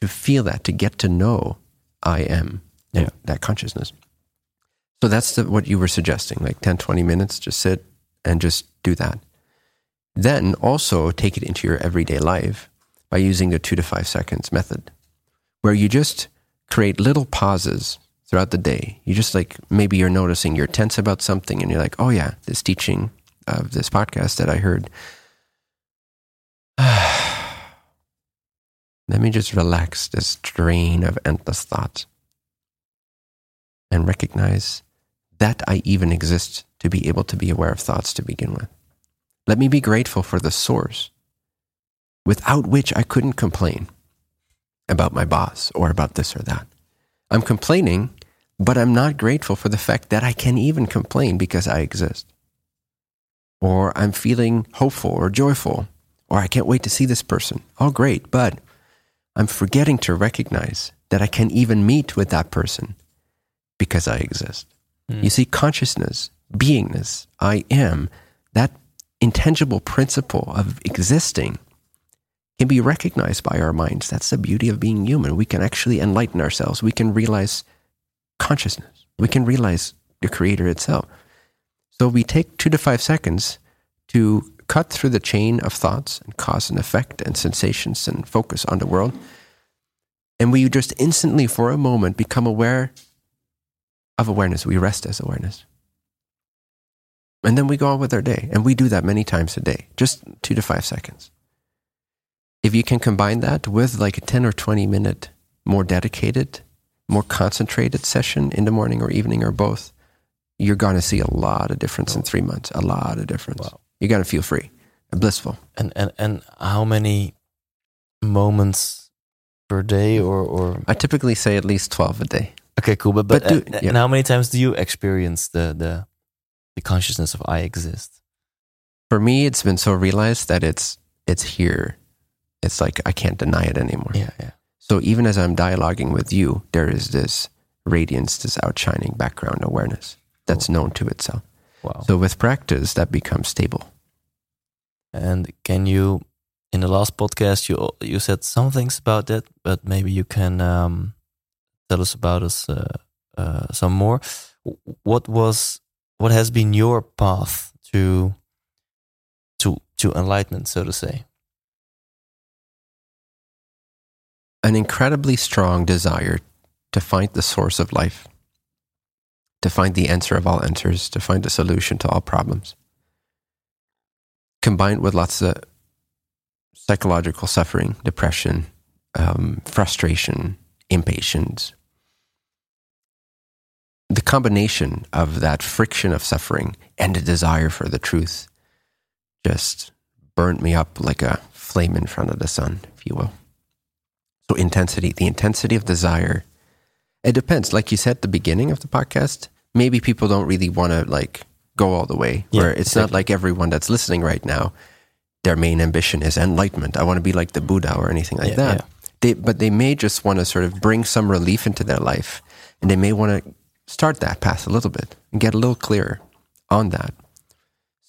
to feel that, to get to know I am, Yeah. that consciousness. So that's the, what you were suggesting, like 10, 20 minutes, just sit and just do that. Then also take it into your everyday life by using the two to five seconds method, where you just create little pauses throughout the day. You just like, maybe you're noticing you're tense about something and you're like, oh yeah, this teaching of this podcast that I heard. [sighs] Let me just relax this drain of endless thoughts and recognize that I even exist to be able to be aware of thoughts to begin with. Let me be grateful for the source without which I couldn't complain about my boss or about this or that. I'm complaining, but I'm not grateful for the fact that I can even complain because I exist. Or I'm feeling hopeful or joyful, or I can't wait to see this person. All great, but I'm forgetting to recognize that I can even meet with that person because I exist. Hmm. You see, consciousness, beingness, I am, that intangible principle of existing can be recognized by our minds. That's the beauty of being human. We can actually enlighten ourselves. We can realize consciousness. We can realize the creator itself. So we take two to five seconds to cut through the chain of thoughts and cause and effect and sensations and focus on the world. And we just instantly, for a moment, become aware of awareness. We rest as awareness. And then we go on with our day. And we do that many times a day, just two to five seconds. If you can combine that with like a 10 or 20 minute, more dedicated, more concentrated session in the morning or evening or both, you're going to see a lot of difference in three months. A lot of difference. Wow. You're going to feel free and blissful. And and and how many moments per day or or I typically say at least 12 a day. okay cool but but, But do- uh, yeah. and how many times do you experience the the the consciousness of I exist? For me, it's been so realized that it's it's here. It's like I can't deny it anymore. Yeah, yeah. So even as I'm dialoguing with you, there is this radiance, this outshining background awareness that's known to itself. Wow. So with practice, that becomes stable. And can you, in the last podcast, you you said some things about that, but maybe you can um, tell us about us uh, uh, some more. What was what has been your path to to to enlightenment, so to say? An incredibly strong desire to find the source of life, to find the answer of all answers, to find the solution to all problems. Combined with lots of psychological suffering, depression, um, frustration, impatience. The combination of that friction of suffering and the desire for the truth just burnt me up like a flame in front of the sun, if you will. So, intensity, the intensity of desire, it depends. Like you said at the beginning of the podcast, maybe people don't really want to like go all the way, Yeah, where it's not like everyone that's listening right now, their main ambition is enlightenment. I want to be like the Buddha or anything like Yeah, that. yeah. They, but they may just want to sort of bring some relief into their life, and they may want to start that path a little bit and get a little clearer on that.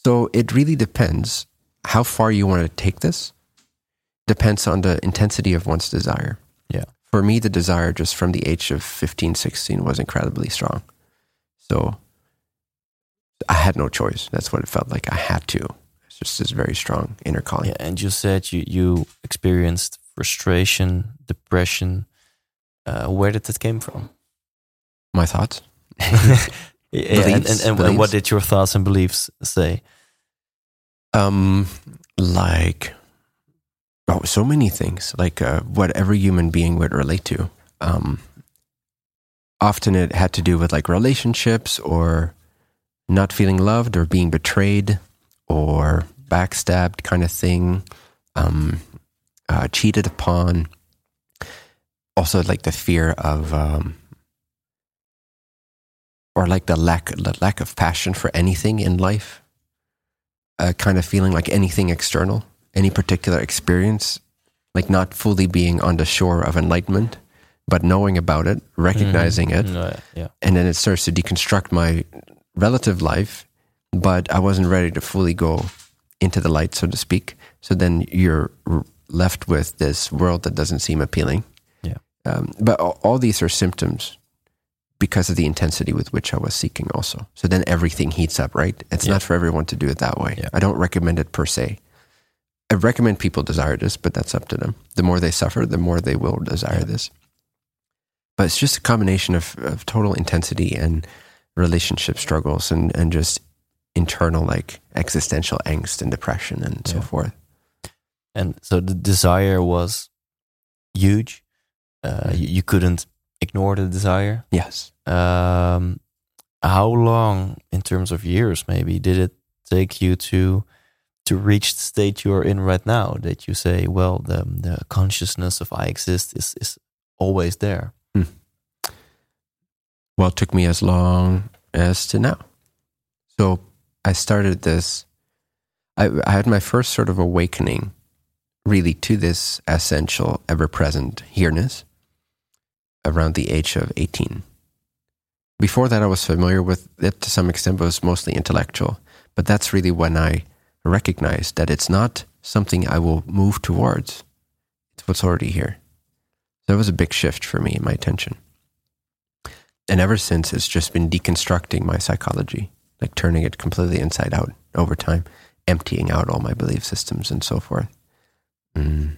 So it really depends how far you want to take this. Depends on the intensity of one's desire. Yeah. For me, the desire just from the age of 15, 16 was incredibly strong. So I had no choice. That's what it felt like. I had to. It's just this very strong inner calling. Yeah, and you said you you experienced frustration, depression. Uh, where did that came from? My thoughts. [laughs] Yeah, and, and, and what did your thoughts and beliefs say? Um, like, oh, so many things. Like uh, what every human being would relate to. Um, often it had to do with like relationships or not feeling loved or being betrayed or backstabbed kind of thing. Um, uh, cheated upon. Also, like the fear of, um, or like the lack, the lack of passion for anything in life uh, kind of feeling like anything external, any particular experience, like not fully being on the shore of enlightenment, but knowing about it, recognizing it, Mm, uh, yeah, and then it starts to deconstruct my relative life, but I wasn't ready to fully go into the light, so to speak. So then you're left with this world that doesn't seem appealing. Yeah. Um, but all, all these are symptoms because of the intensity with which I was seeking also. So then everything heats up, right? It's Yeah. not for everyone to do it that way. Yeah. I don't recommend it per se. I recommend people desire this, but that's up to them. The more they suffer, the more they will desire Yeah. this. But it's just a combination of, of total intensity and relationship struggles and, and just internal like existential angst and depression and so Yeah. forth. and so the desire was huge. Uh, you, you couldn't ignore the desire. Yes. Um, how long, in terms of years, maybe, did it take you to to reach the state you're in right now? That you say, well, the the consciousness of I exist is is always there. Hmm. Well, it took me as long as to now. So I started this, I, I had my first sort of awakening really to this essential, ever present here-ness around the age of 18. Before that, I was familiar with it to some extent, but it was mostly intellectual. But that's really when I recognized that it's not something I will move towards, it's what's already here. So it was a big shift for me in my attention. And ever since, it's just been deconstructing my psychology, like turning it completely inside out over time, emptying out all my belief systems and so forth. Mm.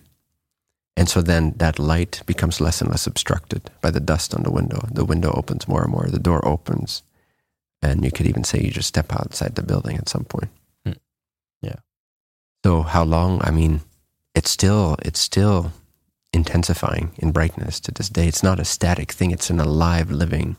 And so then that light becomes less and less obstructed by the dust on the window. The window opens more and more, the door opens. And you could even say you just step outside the building at some point. Mm. Yeah. So how long? I mean, it's still it's still intensifying in brightness to this day. It's not a static thing. It's an alive, living,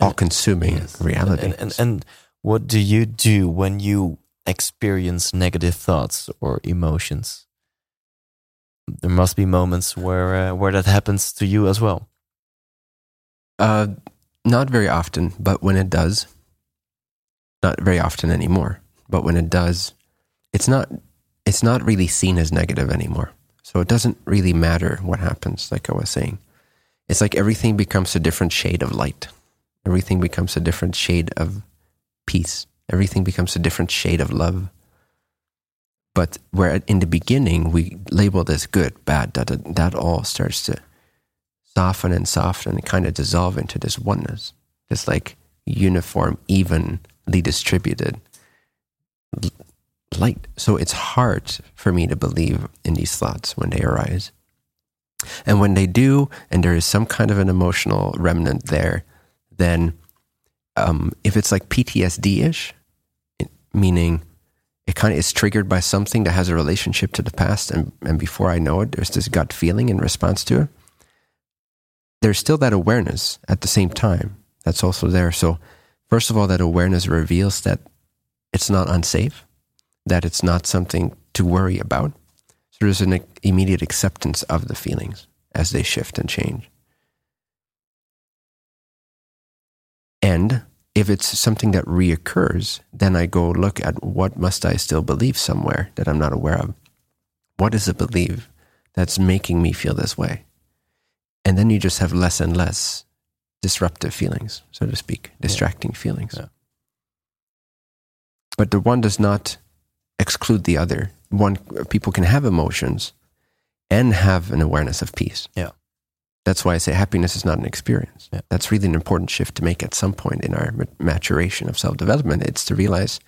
all-consuming Yes. reality. And, and and what do you do when you experience negative thoughts or emotions? There must be moments where uh, where that happens to you as well. Uh, not very often, but when it does, not very often anymore. But when it does, it's not it's not really seen as negative anymore. So it doesn't really matter what happens. Like I was saying, it's like everything becomes a different shade of light. Everything becomes a different shade of peace. Everything becomes a different shade of love. But where in the beginning we labeled as good, bad, that that all starts to soften and soften and kind of dissolve into this oneness, this like uniform, evenly distributed light. So it's hard for me to believe in these thoughts when they arise. And when they do, and there is some kind of an emotional remnant there, then um, if it's like PTSD ish, meaning it kind of is triggered by something that has a relationship to the past, and, and before I know it, there's this gut feeling in response to it there's still that awareness at the same time that's also there. So, first of all, that awareness reveals that it's not unsafe, that it's not something to worry about. So there's an immediate acceptance of the feelings as they shift and change. And if it's something that reoccurs, then I go look at what must I still believe somewhere that I'm not aware of. What is a belief that's making me feel this way? And then you just have less and less disruptive feelings, so to speak, distracting feelings. Yeah. But the one does not exclude the other. One people can have emotions and have an awareness of peace. Yeah. That's why I say happiness is not an experience. Yeah. That's really an important shift to make at some point in our maturation of self development. It's to realize,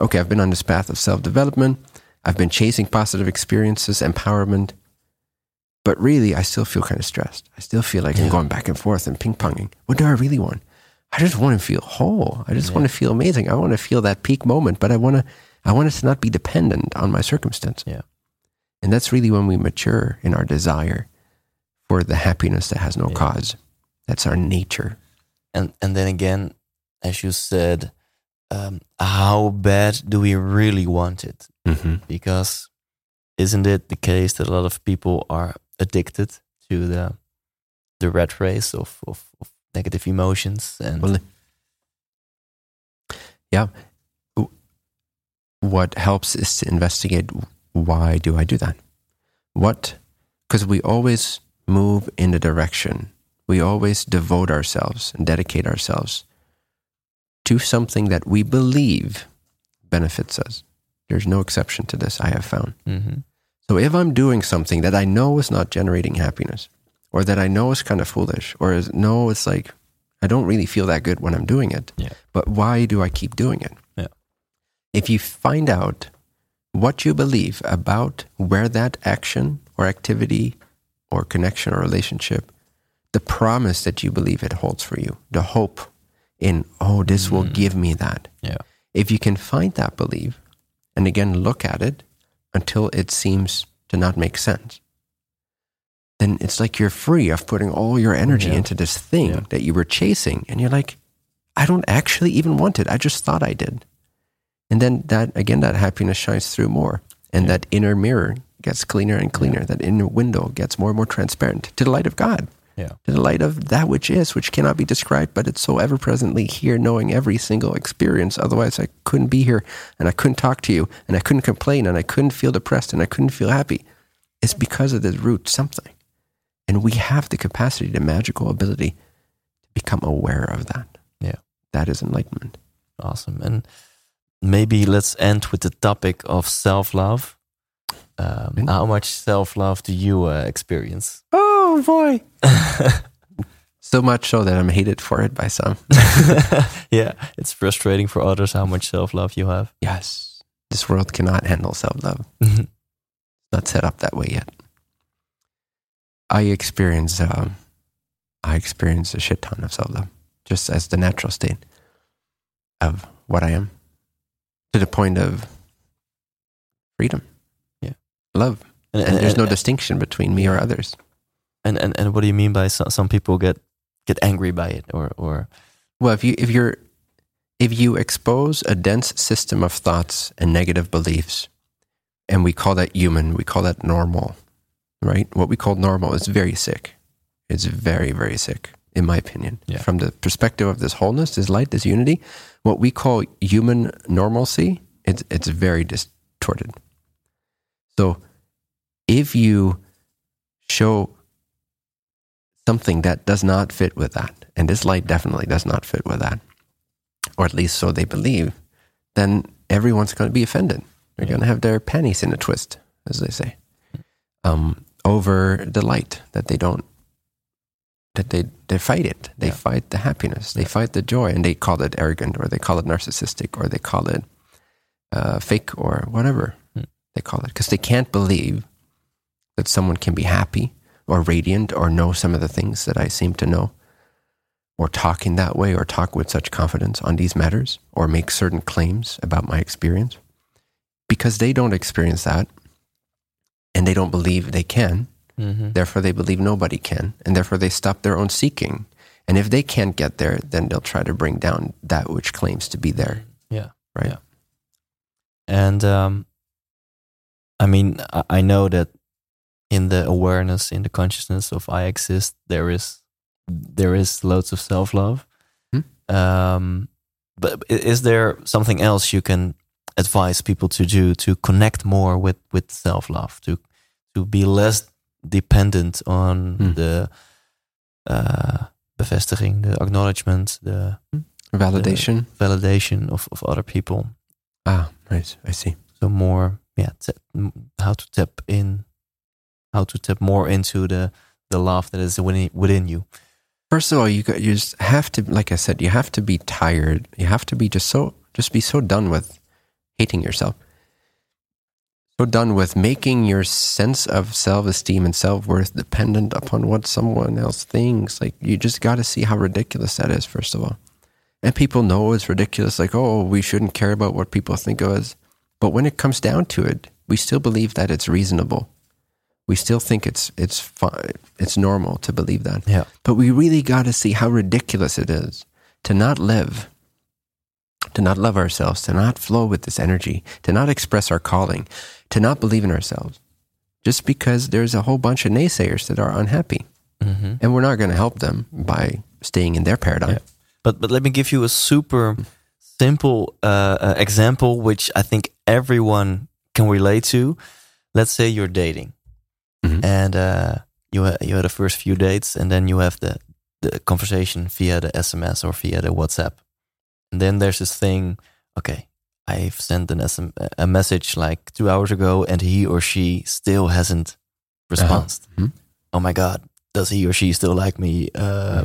okay, I've been on this path of self development. I've been chasing positive experiences, empowerment. But really, I still feel kind of stressed. I still feel like I'm going back and forth and ping ponging. What do I really want? I just want to feel whole. I just Yeah. want to feel amazing. I want to feel that peak moment, but I want to, I want it to not be dependent on my circumstance. Yeah. And that's really when we mature in our desire for the happiness that has no Yeah. cause. That's our nature. and and then again, as you said, um, how bad do we really want it? Mm-hmm. Because isn't it the case that a lot of people are addicted to the the rat race of, of, of negative emotions and Well, yeah. What helps is to investigate why do I do that? What? Because we always move in the direction, we always devote ourselves and dedicate ourselves to something that we believe benefits us. There's no exception to this, I have found. Mhm. So if I'm doing something that I know is not generating happiness, or that I know is kind of foolish, or is no, it's like I don't really feel that good when I'm doing it. Yeah. But why do I keep doing it? Yeah. If you find out what you believe about where that action or activity or connection or relationship, the promise that you believe it holds for you, the hope in, oh, this will Mm. give me that. Yeah. If you can find that belief and again look at it until it seems to not make sense, then it's like you're free of putting all your energy Yeah. into this thing Yeah. that you were chasing. And you're like, I don't actually even want it. I just thought I did. And then that, again, that happiness shines through more. And Yeah. that inner mirror gets cleaner and cleaner. That inner window gets more and more transparent to the light of God, Yeah. to the light of that which is, which cannot be described, but it's so ever presently here, knowing every single experience. Otherwise, I couldn't be here and I couldn't talk to you and I couldn't complain and I couldn't feel depressed and I couldn't feel happy. It's because of this root something. And we have the capacity, the magical ability to become aware of that. Yeah. That is enlightenment. Awesome. And maybe let's end with the topic of self love. Um, Mm. how much self love do you uh, experience? Oh boy. [laughs] so much so that I'm hated for it by some. [laughs] yeah, it's frustrating for others how much self love you have. Yes. This world cannot handle self love. Not set up that way yet. I experience um, I experience a shit ton of self love, just as the natural state of what I am. To the point of freedom. Yeah. Love. and, And there's no distinction between me or others. And, and and what do you mean by some, some people get get angry by it or or Well, if you if you're if you expose a dense system of thoughts and negative beliefs, and we call that human, we call that normal, right? What we call normal is very sick. It's very very sick, in my opinion. Yeah. From the perspective of this wholeness, this light, this unity, what we call human normalcy, it's it's very distorted. So, if you show something that does not fit with that, and this light definitely does not fit with that, or at least so they believe, then everyone's going to be offended. They're Yeah. going to have their panties in a twist, as they say, um, over the light that they don't. That they they fight it. They Yeah. fight the happiness. They fight the joy, and they call it arrogant, or they call it narcissistic, or they call it uh, fake, or whatever Hmm. they call it, because they can't believe that someone can be happy or radiant or know some of the things that I seem to know, or talk in that way, or talk with such confidence on these matters, or make certain claims about my experience, because they don't experience that and they don't believe they can. Mhm. Therefore, they believe nobody can, and therefore they stop their own seeking. And if they can't get there, then they'll try to bring down that which claims to be there. yeah Right. Yeah. And um, I mean, I know that in the awareness, in the consciousness of I exist, there is there is loads of self love. Hmm. Um, but is there something else you can advise people to do to connect more with with self love to to be less dependent on Hmm. the uh, bevestiging, the acknowledgement, the Validation. validation of, of other people. ah, right. I see. So more, yeah, tap, how to tap in, how to tap more into the the love that is within, within you. First of all, you got, you just have to, like I said, you have to be tired. You have to be just so, just be so done with hating yourself. So done with making your sense of self esteem and self worth dependent upon what someone else thinks. Like, you just got to see how ridiculous that is, first of all. And people know it's ridiculous, like, oh, we shouldn't care about what people think of us. But when it comes down to it, we still believe that it's reasonable. We still think it's it's fine, it's normal to believe that. Yeah. But we really got to see how ridiculous it is to not live, to not love ourselves, to not flow with this energy, to not express our calling, to not believe in ourselves, just because there's a whole bunch of naysayers that are unhappy. Mm-hmm. And we're not going to help them by staying in their paradigm. Yeah. But but let me give you a super simple uh, uh, example, which I think everyone can relate to. Let's say you're dating, Mhm. and uh, you ha- you had the first few dates, and then you have the the conversation via the SMS or via the WhatsApp, and then there's this thing. Okay, I've sent an SM, a message like two hours ago, and he or she still hasn't responded. Mhm. Oh my god, does he or she still like me? Uh,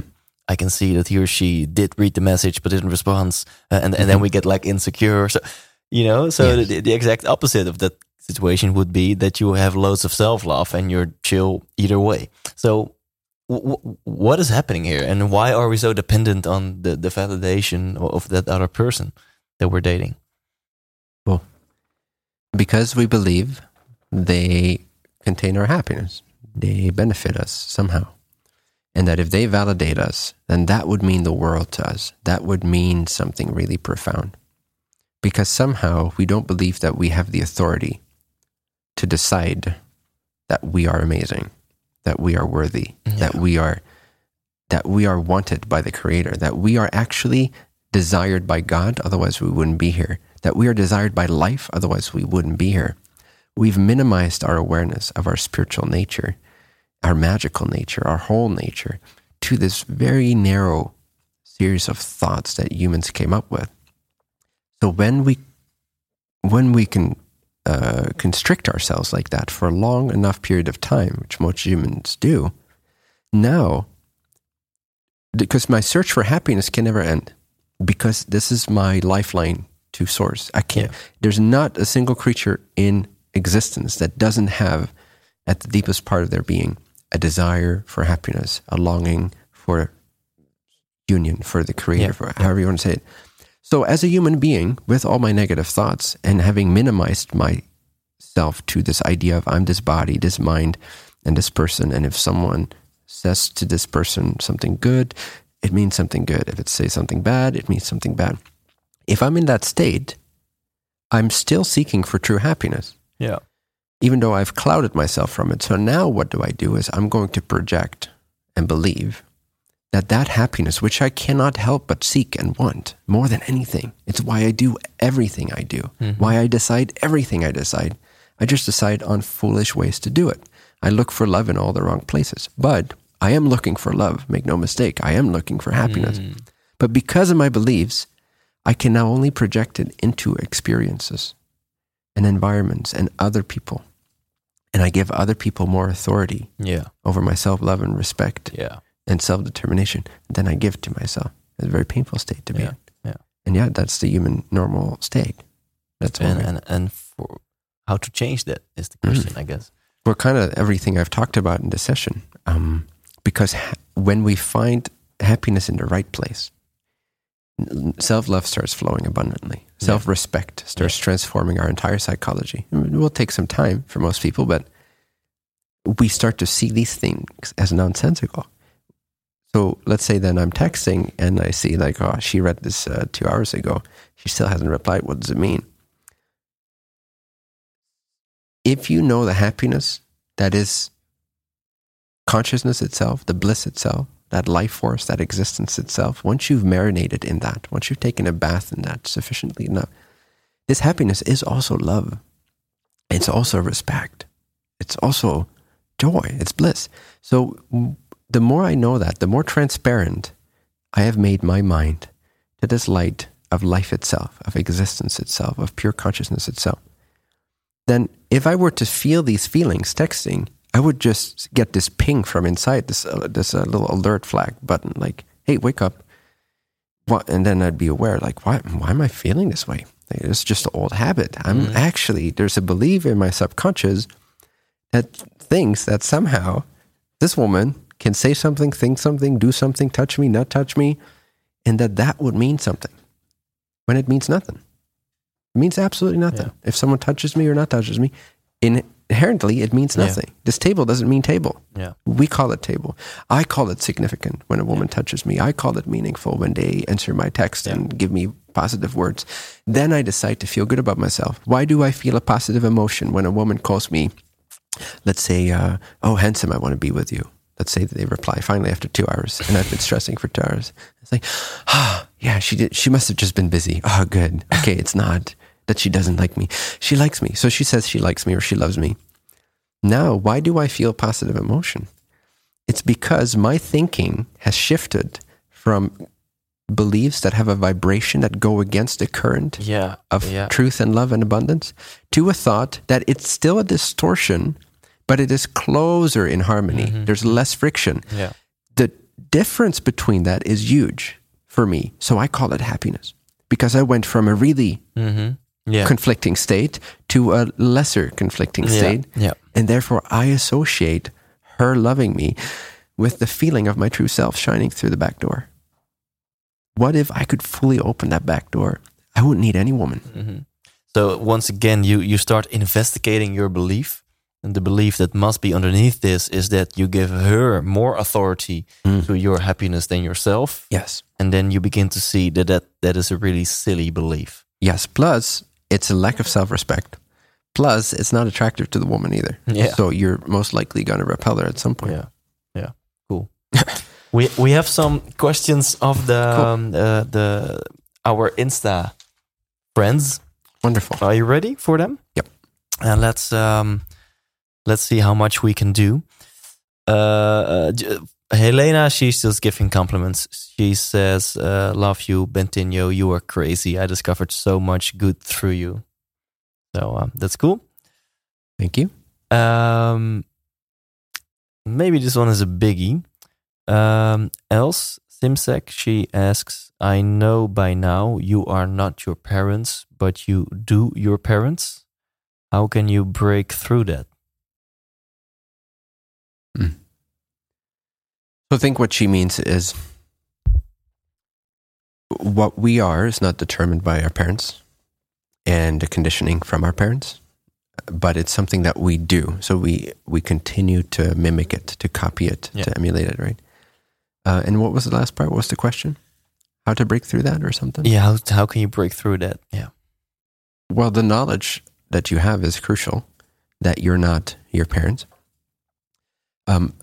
I can see that he or she did read the message but didn't respond, uh, and and then we get like insecure. So you know, so Yes. the, the exact opposite of that situation would be that you have loads of self love and you're chill either way. So. W- what is happening here, and why are we so dependent on the, the validation of that other person that we're dating? Well, because we believe they contain our happiness, they benefit us somehow. And that if they validate us, then that would mean the world to us. That would mean something really profound. Because somehow we don't believe that we have the authority to decide that we are amazing, that we are worthy, that we are that we are wanted by the creator, that we are actually desired by God, otherwise we wouldn't be here, that we are desired by life, otherwise we wouldn't be here. We've minimized our awareness of our spiritual nature, our magical nature, our whole nature, to this very narrow series of thoughts that humans came up with. So when we when we can uh, constrict ourselves like that for a long enough period of time, which most humans do, now because my search for happiness can never end because this is my lifeline to source. I can't. Yeah. There's not a single creature in existence that doesn't have, at the deepest part of their being, a desire for happiness, a longing for union, for the creator, Yeah. for however you want to say it. So, as a human being, with all my negative thoughts and having minimized myself to this idea of I'm this body, this mind, and this person, and if someone says to this person something good, it means something good. If it says something bad, it means something bad. If I'm in that state, I'm still seeking for true happiness, Yeah. even though I've clouded myself from it. So now what do I do is I'm going to project and believe that that happiness, which I cannot help but seek and want more than anything, it's why I do everything I do, mm-hmm. why I decide everything I decide. I just decide on foolish ways to do it. I look for love in all the wrong places. But I am looking for love, make no mistake. I am looking for happiness. Mm. But because of my beliefs, I can now only project it into experiences and environments and other people. And I give other people more authority Yeah. over my self love and respect Yeah. And self determination than I give to myself. It's a very painful state to be Yeah. in. Yeah. And yeah, that's the human normal state. That's And and and for how to change that is the Mm. question, I guess. for kind of everything I've talked about in this session. Um, because ha- when we find happiness in the right place, self love starts flowing abundantly. Self respect starts transforming our entire psychology. It will take some time for most people, but we start to see these things as nonsensical. So let's say then I'm texting and I see like, oh, she read this uh, two hours ago. She still hasn't replied. What does it mean? if you know the happiness that is consciousness itself, the bliss itself, that life force, that existence itself, once you've marinated in that, once you've taken a bath in that sufficiently enough, this happiness is also love. It's also respect. It's also joy. It's bliss. So the more I know that, the more transparent I have made my mind to this light of life itself, of existence itself, of pure consciousness itself. Then, if I were to feel these feelings texting, I would just get this ping from inside, this uh, this uh, little alert flag button, like, "Hey, wake up!" What? And then I'd be aware, like, why why am I feeling this way? Like, it's just an old habit. I'm Mhm. actually there's a belief in my subconscious that thinks that somehow this woman can say something, think something, do something, touch me, not touch me, and that that would mean something when it means nothing. It means absolutely nothing. Yeah. If someone touches me or not touches me, inherently it means Yeah. nothing. This table doesn't mean table. Yeah. We call it table. I call it significant when a woman touches me. I call it meaningful when they answer my text Yeah. and give me positive words. Then I decide to feel good about myself. Why do I feel a positive emotion when a woman calls me, let's say, uh, oh, handsome, I want to be with you? Let's say that they reply finally after two hours and I've been stressing for two hours. It's like, ah, yeah, she did. She must have just been busy. Oh, good. Okay, it's not that she doesn't like me. She likes me. So she says she likes me or she loves me. Now, why do I feel positive emotion? It's because my thinking has shifted from beliefs that have a vibration that go against the current Yeah. of yeah. truth and love and abundance to a thought that it's still a distortion, but it is closer in harmony. Mhm. There's less friction. Yeah. The difference between that is huge for me. So I call it happiness because I went from a really Mm-hmm. Yeah. conflicting state to a lesser conflicting state. Yeah. And therefore, I associate her loving me with the feeling of my true self shining through the back door. What if I could fully open that back door? I wouldn't need any woman. Mhm. So once again, you you start investigating your belief, and the belief that must be underneath this is that you give her more authority Mm. to your happiness than yourself, Yes. and then you begin to see that that, that is a really silly belief. Yes. Plus, it's a lack of self respect. Plus, it's not attractive to the woman either. Yeah. So you're most likely going to repel her at some point. Yeah, yeah, cool. [laughs] we we have some questions of the Cool. um, uh, the our Insta friends. Wonderful. Are you ready for them? Yep. And let's um, let's see how much we can do. Uh, uh, J- Helena, she's just giving compliments. She says, uh, "Love you, Bentinho. You are crazy. I discovered so much good through you." So um, that's cool. Thank you. Um, maybe this one is a biggie. Um, Else Simsek, she asks, "I know by now you are not your parents, but you do your parents. How can you break through that?" So I think what she means is what we are is not determined by our parents and the conditioning from our parents, but it's something that we do. So we we continue to mimic it, to copy it, Yeah. to emulate it, right? Uh, and what was the last part? What was the question? How to break through that or something? Yeah, how how can you break through that? Yeah, Well, the knowledge that you have is crucial that you're not your parents. Um,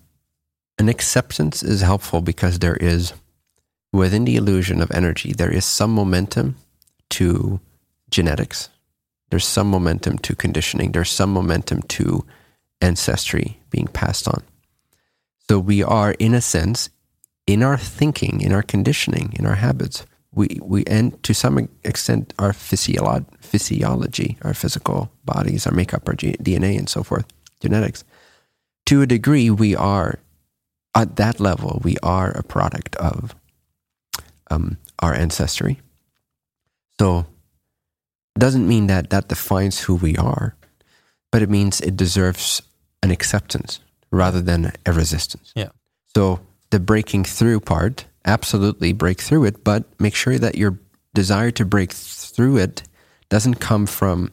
an acceptance is helpful because there is, within the illusion of energy, there is some momentum to genetics. There's some momentum to conditioning. There's some momentum to ancestry being passed on. So we are, in a sense, in our thinking, in our conditioning, in our habits, we, we and to some extent our physiolo- physiology, our physical bodies, our makeup, our G- DNA, and so forth, genetics. To a degree, we are at that level. We are a product of um, our ancestry. So, doesn't mean that that defines who we are, but it means it deserves an acceptance rather than a resistance. Yeah. So the breaking through part, absolutely break through it, but make sure that your desire to break through it doesn't come from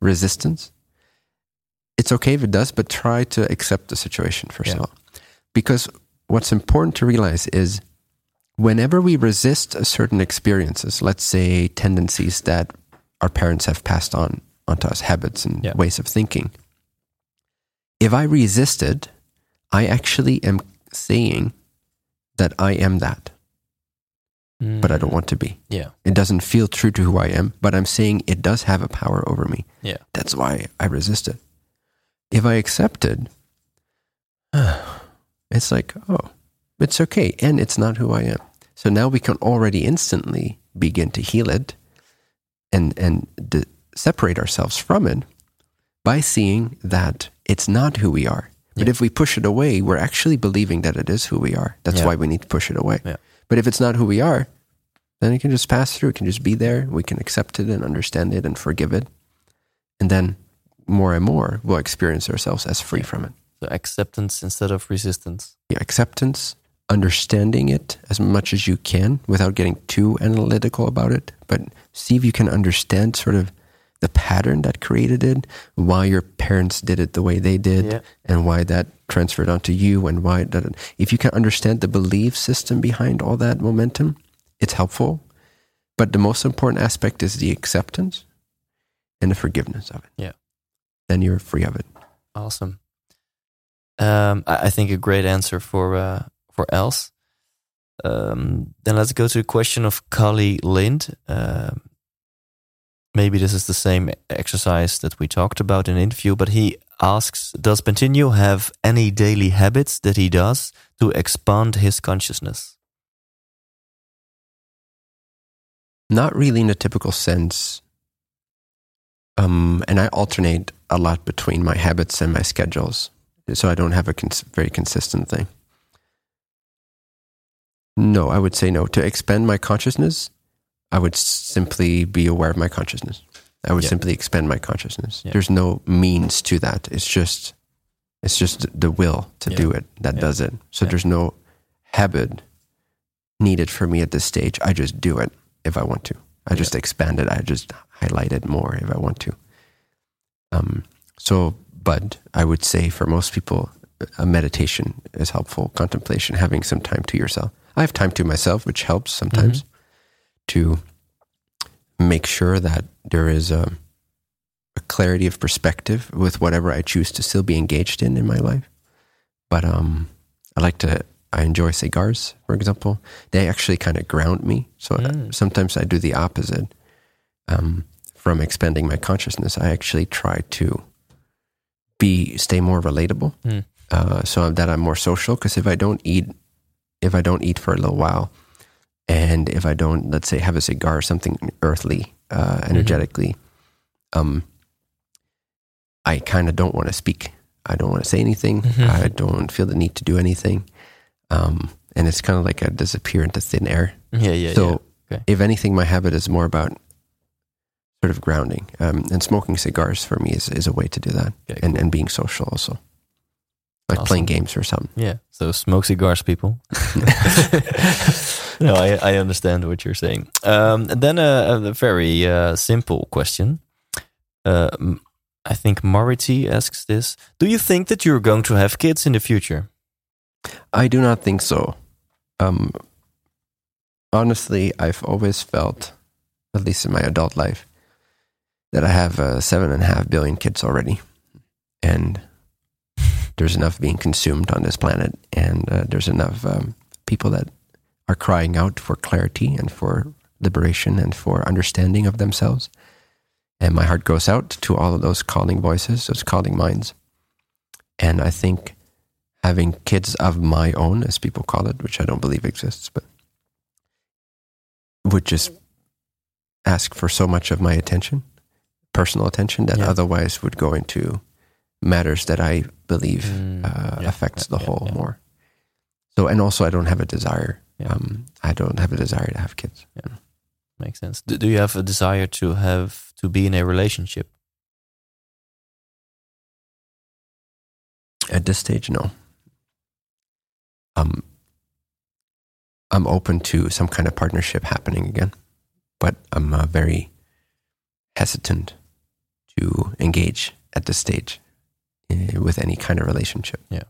resistance. It's okay if it does, but try to accept the situation first Yeah. of all. Because what's important to realize is whenever we resist certain experiences, let's say tendencies that our parents have passed on onto us, habits and Yeah. ways of thinking, If I resist it, I actually am saying that I am that, but I don't mm. want to be. Yeah. It doesn't feel true to who I am, but I'm saying it does have a power over me. Yeah. That's why I resist it. If I accept [sighs] [sighs] it, it's like, oh, it's okay. And it's not who I am. So now we can already instantly begin to heal it and, and d- separate ourselves from it by seeing that it's not who we are. But Yeah. if we push it away, we're actually believing that it is who we are. That's Yeah. why we need to push it away. Yeah. But if it's not who we are, then it can just pass through. It can just be there. We can accept it and understand it and forgive it. And then more and more, we'll experience ourselves as free from it. So acceptance instead of resistance. Yeah, acceptance, understanding it as much as you can without getting too analytical about it, but see if you can understand sort of the pattern that created it, why your parents did it the way they did, Yeah. and why that transferred onto you, and why that. If you can understand the belief system behind all that momentum, it's helpful. But the most important aspect is the acceptance and the forgiveness of it. Yeah. Then you're free of it. Awesome. Um, I, I think a great answer for uh, for else. Um, then let's go to the question of Kali Lind. Um maybe this is the same exercise that we talked about in interview, but he asks, does Bentinho have any daily habits that he does to expand his consciousness? Not really in a typical sense. Um, and I alternate a lot between my habits and my schedules, so I don't have a cons- very consistent thing. No, I would say no. To expand my consciousness, I would simply be aware of my consciousness. I would Yeah. simply expand my consciousness. Yeah. There's no means to that. It's just, it's just the will to Yeah. do it that does it. So there's no habit needed for me at this stage. I just do it if I want to. I just expand it. I just highlight it more if I want to. Um, so, but I would say for most people, a meditation is helpful. Contemplation, having some time to yourself. I have time to myself, which helps sometimes to make sure that there is a, a clarity of perspective with whatever I choose to still be engaged in in my life. But um, I like to. I enjoy cigars, for example. They actually kind of ground me. So uh, Mm. sometimes I do the opposite. Um, from expanding my consciousness, I actually try to be stay more relatable, Mm. uh, so that I'm more social. Because if I don't eat, if I don't eat for a little while, and if I don't, let's say, have a cigar or something earthly, uh, energetically, um, I kind of don't want to speak. I don't want to say anything. Mhm. I don't feel the need to do anything. Um, and it's kind of like I disappear into thin air. Yeah, yeah, so, yeah. Okay. if anything, my habit is more about sort of grounding. Um, and smoking cigars for me is, is a way to do that. Okay, and, and being social also. Like Awesome. playing games or something. Yeah. So smoke cigars, people. [laughs] no, I, I understand what you're saying. Um, and then a, a very uh, simple question. Uh, I think Marity asks this: Do you think that you're going to have kids in the future? I do not think so. Um, honestly, I've always felt, at least in my adult life, that I have uh, seven and a half billion kids already, and there's enough being consumed on this planet, and uh, there's enough um, people that are crying out for clarity and for liberation and for understanding of themselves. And my heart goes out to all of those calling voices, those calling minds. And I think having kids of my own, as people call it, which I don't believe exists, but would just ask for so much of my attention, personal attention, that Yeah. otherwise would go into matters that I believe Mm, uh, yeah, affects the whole more. So, and also, I don't have a desire. Um, I don't have a desire to have kids. Makes sense. Do, do you have a desire to have to be in a relationship? At this stage, no. Um, I'm open to some kind of partnership happening again, but I'm uh, very hesitant to engage at this stage uh, with any kind of relationship. Yeah.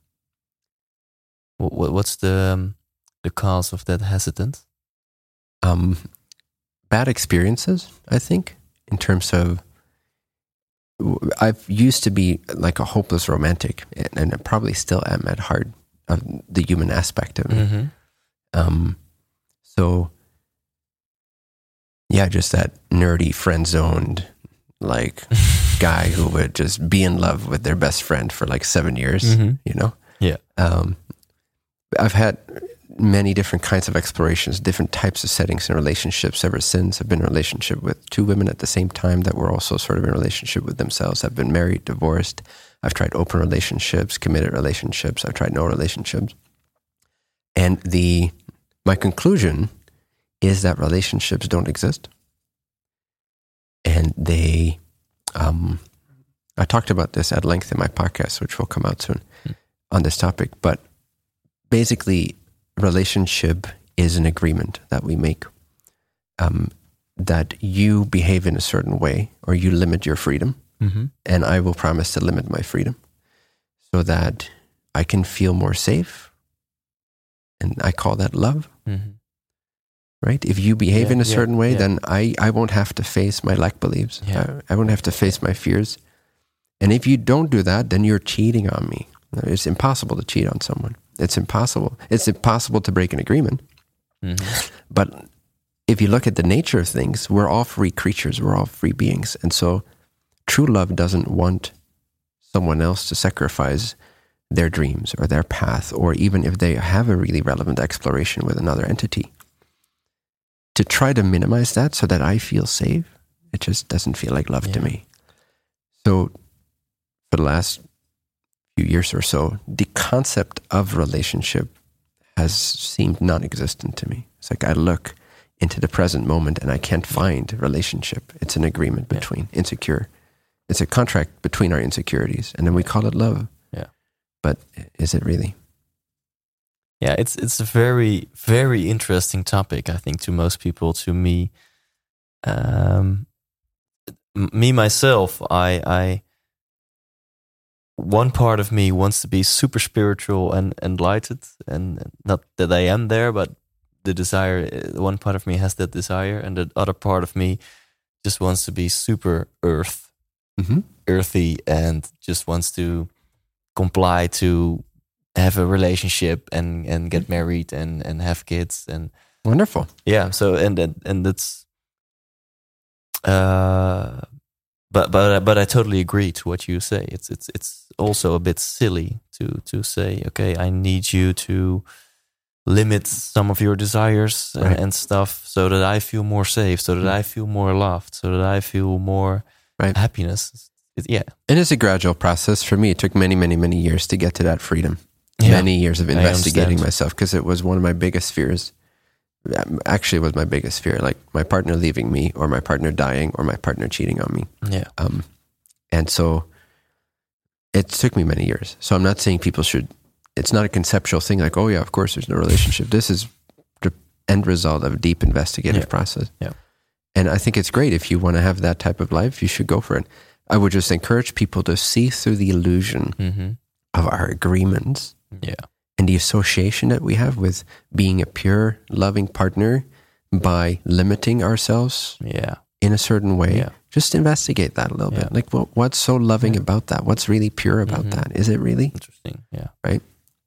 what, what's the um, the cause of that hesitance? Um, bad experiences, I think, in terms of I've used to be like a hopeless romantic, and I probably still am at heart of the human aspect of it. Mm-hmm. Um, so yeah, just that nerdy friend zoned like [laughs] guy who would just be in love with their best friend for like seven years, Mhm. you know? Yeah. Um, I've had many different kinds of explorations, different types of settings and relationships ever since. I've been in a relationship with two women at the same time that were also sort of in a relationship with themselves. I've been married, divorced. I've tried open relationships, committed relationships. I've tried no relationships. And the my conclusion is that relationships don't exist. And they um I talked about this at length in my podcast, which will come out soon on this topic. But basically, relationship is an agreement that we make um, that you behave in a certain way or you limit your freedom, Mm-hmm. and I will promise to limit my freedom so that I can feel more safe. And I call that love, Mm-hmm. Right? If you behave Yeah, in a yeah, certain way, yeah. then I, I won't have to face my lack beliefs. Yeah. I, I won't have to face my fears. And if you don't do that, then you're cheating on me. It's impossible to cheat on someone. It's impossible. It's impossible to break an agreement. Mm-hmm. But if you look at the nature of things, we're all free creatures, we're all free beings. And so true love doesn't want someone else to sacrifice their dreams or their path, or even if they have a really relevant exploration with another entity, to try to minimize that so that I feel safe, it just doesn't feel like love to me. So for the last few years or so, the concept of relationship has seemed non-existent to me. It's like I look into the present moment and I can't find relationship. It's an agreement Yeah. between insecure. It's a contract between our insecurities, and then we call it love. Yeah. But is it really? Yeah, it's it's a very very interesting topic. I think to most people, to me, um, me myself, I I one part of me wants to be super spiritual and enlightened, and not that I am there, but the desire. uh, One part of me has that desire, and the other part of me just wants to be super earth Mm-hmm. earthy and just wants to comply to have a relationship and and get married and and have kids and Wonderful. yeah so and and, and that's uh but but but I totally agree to what you say it's it's it's also a bit silly to to say okay I need you to limit some of your desires and, Right. and stuff so that I feel more safe so that I feel more loved so that I feel more Right. happiness It- yeah And it's a gradual process. For me, it took many, many, many years to get to that freedom. Yeah. Many years of investigating myself because it was one of my biggest fears. Actually, it was my biggest fear, like my partner leaving me, or my partner dying, or my partner cheating on me. yeah Um, and so it took me many years. So I'm not saying people should, it's not a conceptual thing like, oh, yeah, of course there's no relationship. This is the end result of a deep investigative Yeah. process. Yeah. And I think it's great if you want to have that type of life, you should go for it. I would just encourage people to see through the illusion hmm of our agreements yeah and the association that we have with being a pure, loving partner by limiting ourselves yeah in a certain way, Yeah. just investigate that a little Yeah. bit. Like, what, what's so loving about that? What's really pure about Mhm. that? Is it really? interesting yeah Right.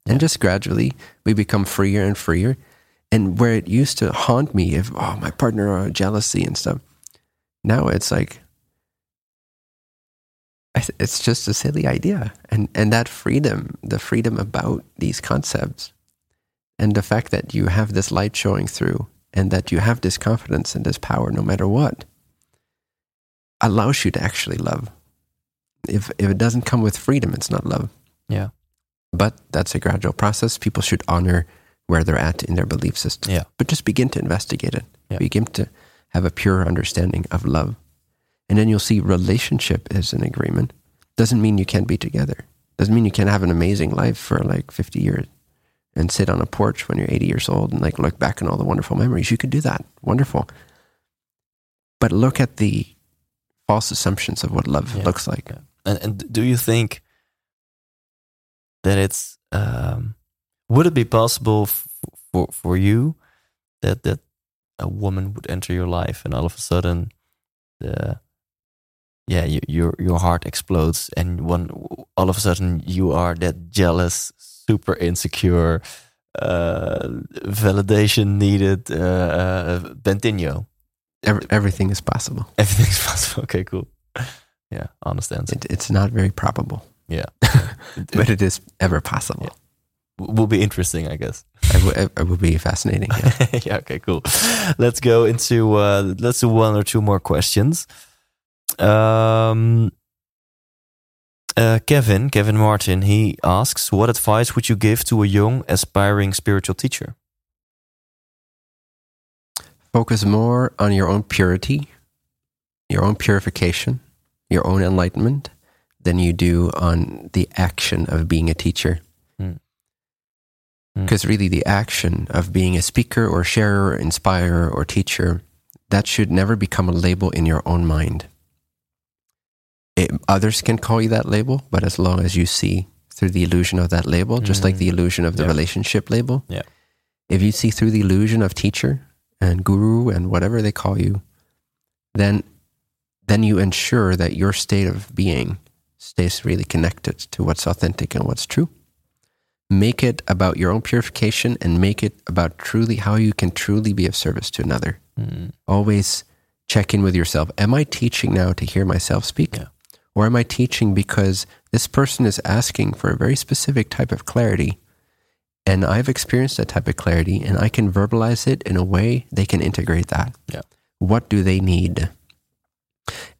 And just gradually, we become freer and freer. And where it used to haunt me, if oh my partner or jealousy and stuff, now it's like it's just a silly idea. And and that freedom, the freedom about these concepts, and the fact that you have this light showing through, and that you have this confidence and this power, no matter what, allows you to actually love. If if it doesn't come with freedom, it's not love. Yeah. But that's a gradual process. People should honor where they're at in their belief system. Yeah. But just begin to investigate it. Yeah. Begin to have a pure understanding of love. And then you'll see relationship is an agreement. Doesn't mean you can't be together. Doesn't mean you can't have an amazing life for like 50 years and sit on a porch when you're 80 years old and like look back on all the wonderful memories. You could do that. Wonderful. But look at the false assumptions of what love Yeah. looks like. Yeah. And, and do you think that it's um, would it be possible f- for for you that that a woman would enter your life and all of a sudden the yeah, you, your your heart explodes, and one all of a sudden you are that jealous, super insecure, uh, validation needed uh, uh, Bentinho. Every, everything is possible. [laughs] Everything's possible. Okay, cool. Yeah, understand. It, it's not very probable, yeah, [laughs] but it is ever possible. W- will be interesting, I guess. [laughs] It, w- it would be fascinating. Yeah. yeah. Okay. Cool. Let's go into uh, let's do one or two more questions. Um, uh, Kevin, Kevin Martin, he asks, "What advice would you give to a young, aspiring spiritual teacher?" Focus more on your own purity, your own purification, your own enlightenment than you do on the action of being a teacher. Hmm. Hmm. Because really, the action of being a speaker or sharer, inspirer, or teacher, that should never become a label in your own mind. It, others can call you that label, but as long as you see through the illusion of that label, just like the illusion of the Yeah. relationship label, Yeah. if you see through the illusion of teacher and guru and whatever they call you, then then you ensure that your state of being stays really connected to what's authentic and what's true. Make it about your own purification and make it about truly how you can truly be of service to another. Hmm. Always check in with yourself. Am I teaching now to hear myself speak? Yeah. Or am I teaching because this person is asking for a very specific type of clarity? And I've experienced that type of clarity and I can verbalize it in a way they can integrate that. Yeah. What do they need?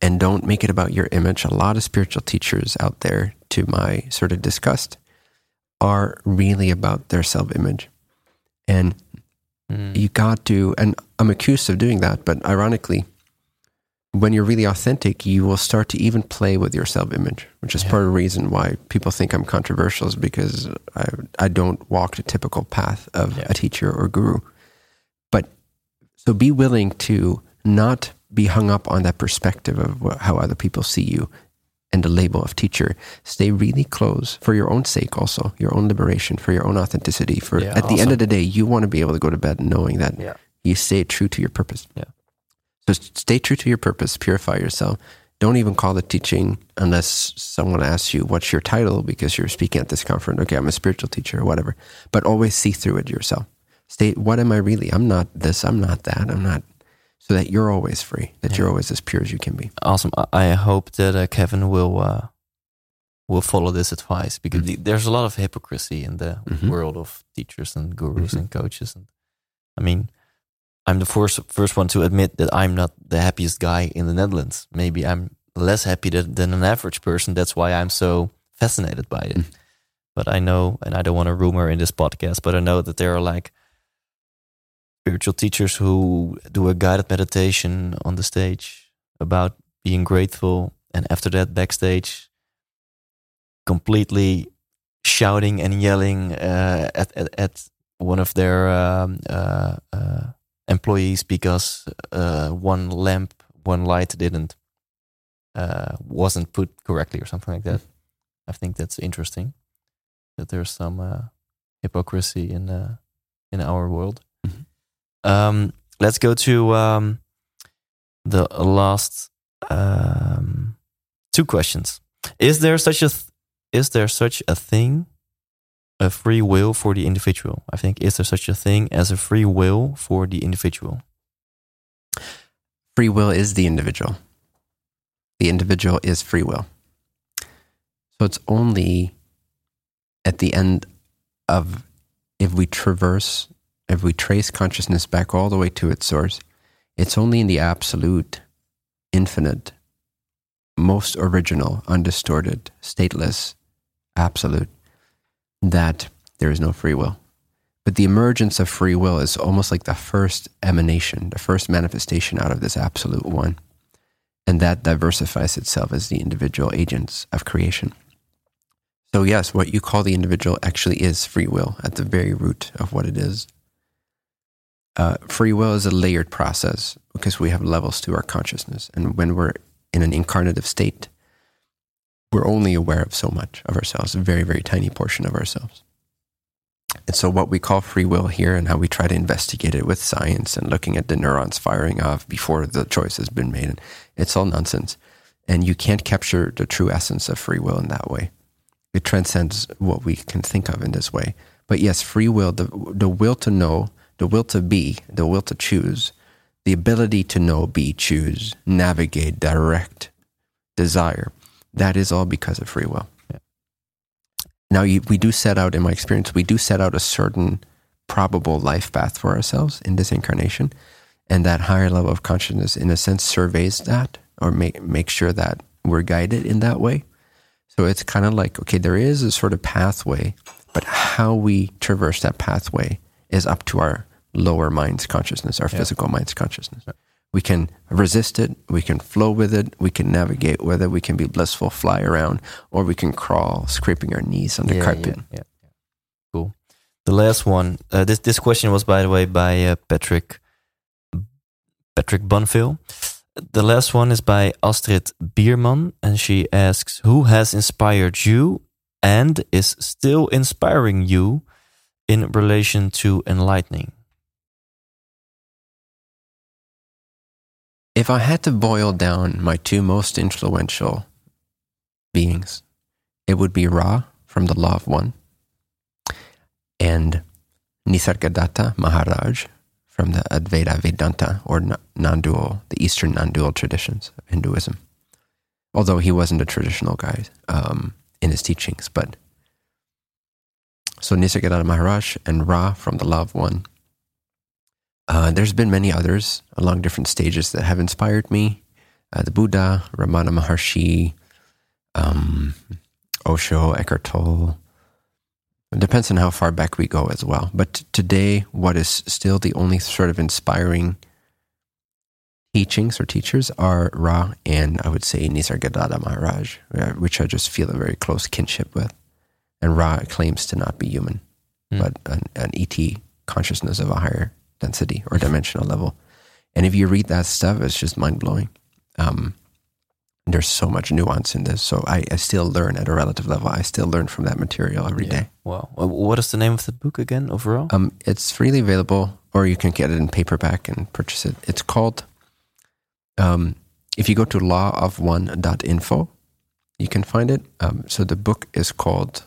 And don't make it about your image. A lot of spiritual teachers out there, to my sort of disgust, are really about their self image. And Hmm. you got to, and I'm accused of doing that, but ironically, when you're really authentic, you will start to even play with your self image, which is Yeah. part of the reason why people think I'm controversial, is because I, I don't walk the typical path of Yeah. a teacher or guru. But so be willing to not be hung up on that perspective of wh- how other people see you and the label of teacher. Stay really close for your own sake, also, your own liberation, for your own authenticity. For Yeah, at the end of the day, you want to be able to go to bed knowing that you stay true to your purpose. Yeah. So stay true to your purpose, purify yourself. Don't even call it teaching unless someone asks you, What's your title? because you're speaking at this conference. Okay, I'm a spiritual teacher or whatever. But always see through it yourself. State, what am I really? I'm not this, I'm not that, I'm not. So that you're always free, that you're always as pure as you can be. Awesome. I- hope that uh, Kevin will uh, will follow this advice because the- there's a lot of hypocrisy in the Mhm. world of teachers and gurus Mhm. and coaches. And I mean, I'm the first first one to admit that I'm not the happiest guy in the Netherlands. Maybe I'm less happy than, than an average person. That's why I'm so fascinated by it. Mm. But I know, and I don't want to rumor in this podcast, but I know that there are like spiritual teachers who do a guided meditation on the stage about being grateful and after that backstage completely shouting and yelling uh, at, at at one of their um, uh, uh, employees because uh, one lamp one light didn't uh, wasn't put correctly or something like that i think that's interesting that there's some uh, hypocrisy in uh, in our world Mhm. um, let's go to um, the last um, two questions. Is there such a th- is there such a thing, a free will for the individual? I think is there such a thing as a free will for the individual? Free will is the individual. The individual is free will. So it's only at the end of if we traverse, if we trace consciousness back all the way to its source, it's only in the absolute, infinite, most original, undistorted, stateless, absolute that there is no free will. But the emergence of free will is almost like the first emanation, the first manifestation out of this absolute one. And that diversifies itself as the individual agents of creation. So, yes, what you call the individual actually is free will at the very root of what it is. Uh, free will is a layered process because we have levels to our consciousness. And when we're in an incarnative state, we're only aware of so much of ourselves, a very, very tiny portion of ourselves. And so, what we call free will here and how we try to investigate it with science and looking at the neurons firing off before the choice has been made, it's all nonsense. And you can't capture the true essence of free will in that way. It transcends what we can think of in this way. But yes, free will, the, the will to know, the will to be, the will to choose, the ability to know, be, choose, navigate, direct, desire, that is all because of free will. Yeah. Now, you, we do set out, in my experience, we do set out a certain probable life path for ourselves in this incarnation. And that higher level of consciousness, in a sense, surveys that or make, make sure that we're guided in that way. So it's kind of like, okay, there is a sort of pathway, but how we traverse that pathway is up to our lower mind's consciousness, our Yeah. physical mind's consciousness. We can resist it, we can flow with it, we can navigate with it, we can be blissful, fly around, or we can crawl, scraping our knees on the yeah, carpet. Yeah, yeah, yeah. Cool. The last one. Uh, this this question was, by the way, by uh, Patrick Patrick Bunville. The last one is by Astrid Bierman, and she asks, "Who has inspired you and is still inspiring you in relation to enlightening?" If I had to boil down my two most influential beings, it would be Ra from the Law of One and Nisargadatta Maharaj from the Advaita Vedanta or non dual, the Eastern non dual traditions of Hinduism. Although he wasn't a traditional guy um, in his teachings, but so Nisargadatta Maharaj and Ra from the Law of One. Uh, there's been many others along different stages that have inspired me. Uh, the Buddha, Ramana Maharshi, um, Osho, Eckhart Tolle. It depends on how far back we go as well. But today, what is still the only sort of inspiring teachings or teachers are Ra and I would say Nisargadatta Maharaj, uh, which I just feel a very close kinship with. And Ra claims to not be human, Hmm. but an, an ET consciousness of a higher density or dimensional level. And if you read that stuff, it's just mind blowing. Um, there's so much nuance in this. So I, I still learn at a relative level. I still learn from that material every Yeah. day. Wow. Uh, What is the name of the book again? Overall, Um, it's freely available, or you can get it in paperback and purchase it. It's called, um, if you go to lawofone.info, you can find it. Um, so the book is called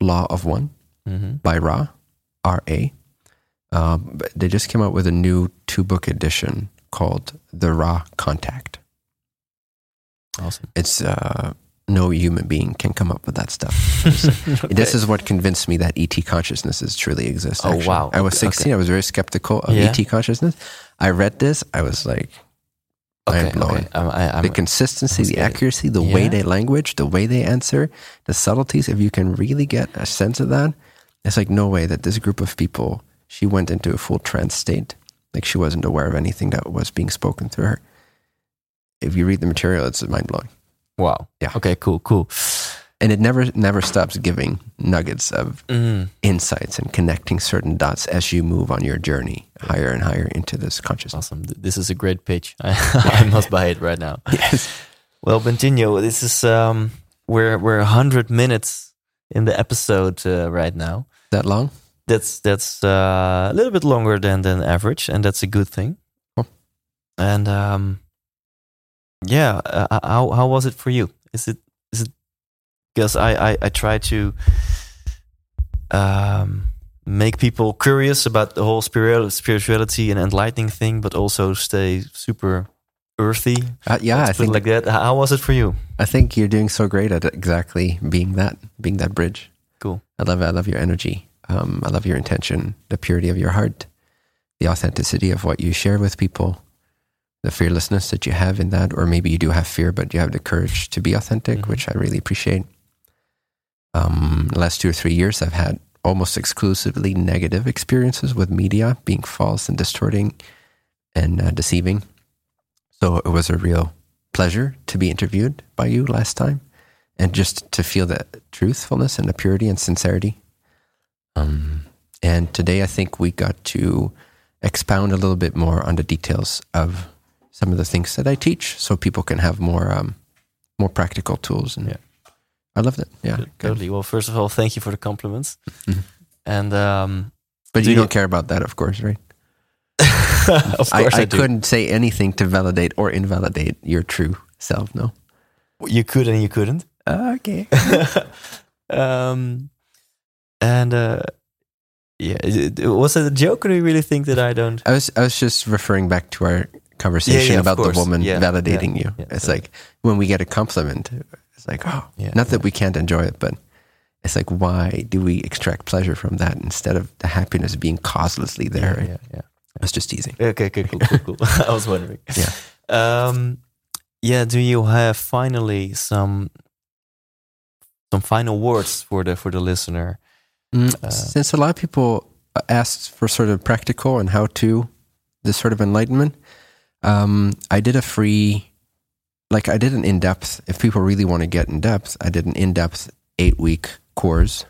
Law of One hmm by Ra, R A. Um, but they just came out with a new two book edition called The Ra Contact. awesome. It's uh, no human being can come up with that stuff. [laughs] This is what convinced me that ET consciousnesses truly exist. Oh, wow. I was Okay, 16. I was very skeptical of Yeah. ET consciousness. I read this. I was like, okay, mind blowing. okay. I'm, I, I'm, the consistency, the accuracy, the way they language, the way they answer, the subtleties. If you can really get a sense of that, it's like no way that this group of people. She went into a full trance state, like she wasn't aware of anything that was being spoken through her. If you read the material, it's mind blowing, wow. Yeah. Okay. Cool. Cool. and it never never stops giving nuggets of Mm. insights and connecting certain dots as you move on your journey higher and higher into this consciousness. Awesome. This is a great pitch. [laughs] I, [laughs] must buy it right now. Yes. Well, Bentinho, this is um, we're we're hundred minutes in the episode uh, right now. That long? That's that's uh, a little bit longer than than average, and that's a good thing. And um, yeah, uh, how how was it for you? Is it is it because I I, I try to um make people curious about the whole spiritual spirituality and enlightening thing, but also stay super earthy. Uh, yeah, I think like that. How was it for you? I think you're doing so great at exactly being that, being that bridge. Cool. I love it. I love your energy. Um, I love your intention, the purity of your heart, the authenticity of what you share with people, the fearlessness that you have in that, or maybe you do have fear, but you have the courage to be authentic, Mhm. which I really appreciate. Um, the last two or three years, I've had almost exclusively negative experiences with media being false and distorting and uh, deceiving. So it was a real pleasure to be interviewed by you last time and just to feel the truthfulness and the purity and sincerity. Um, and today I think we got to expound a little bit more on the details of some of the things that I teach so people can have more um, more practical tools. And Yeah. I loved it. Yeah. Good. Totally. Well, first of all, thank you for the compliments. Mhm. And um, But Do you you- don't care about that, of course, right? [laughs] of I, course I, I do. couldn't say anything to validate or invalidate your true self, no? you could and you couldn't. okay. [laughs] um, and uh, yeah, was it a joke, or do you really think that I don't? I was I was just referring back to our conversation Yeah, yeah, about the woman Yeah, validating you. it's like when we get a compliment, it's like, oh, Yeah, not that we can't enjoy it, but it's like, why do we extract pleasure from that instead of the happiness being causelessly there? Yeah, yeah, yeah. I was just teasing. Okay, okay, cool, cool, cool. [laughs] I was wondering. Yeah. Um, yeah. Do you have finally some some final words for the for the listener? Mm, Uh, Since a lot of people asked for sort of practical and how to this sort of enlightenment, um, I did a free, like I did an in depth. If people really want to get in depth, I did an in depth eight week course,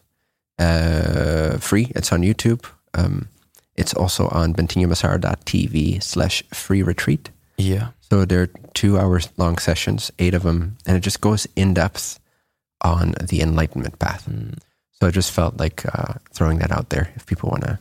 uh, free. It's on YouTube. Um, it's also on bentinhomassaro.tv slash free retreat. Yeah. So they're two hours long sessions, eight of them, and it just goes in depth on the enlightenment path. Mm, So I just felt like uh, throwing that out there if people want to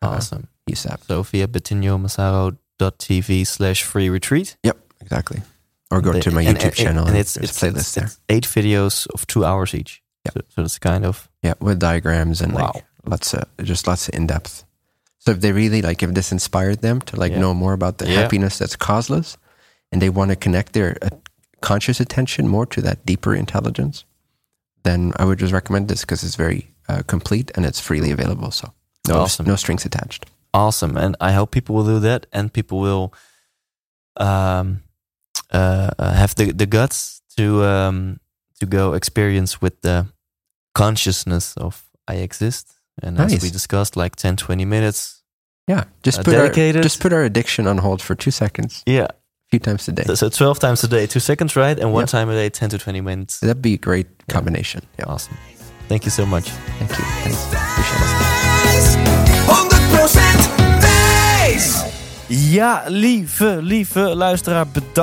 awesome. use that. So via bentinhomassaro.tv slash free retreat. Yep, exactly. Or go The- to my and- YouTube and- channel. And it's it's, a playlist it's, there. it's eight videos of two hours each. Yeah. So, so it's kind of Yeah, with diagrams and Wow. like lots of just lots of in depth. So if they really like, if this inspired them to like Yeah. know more about the Yeah. happiness that's causeless, and they want to connect their uh, conscious attention more to that deeper intelligence, then I would just recommend this because it's very uh, complete and it's freely available. So no, Awesome. no strings attached. awesome. And I hope people will do that and people will um, uh, uh, have the, the guts to um, to go experience with the consciousness of I exist. And as we discussed, like 10, 20 minutes. Yeah, just Uh, put our, just put our addiction on hold for two seconds, Yeah. A few times a day. So 12 times a day, two seconds, right? And one Yep. time a day, 10 to 20 minutes. That'd be a great combination. Yeah, Awesome. Thank you so much. thank you. Thanks. Appreciate it. 100% wijs! Ja, lieve, lieve luisteraar, bedankt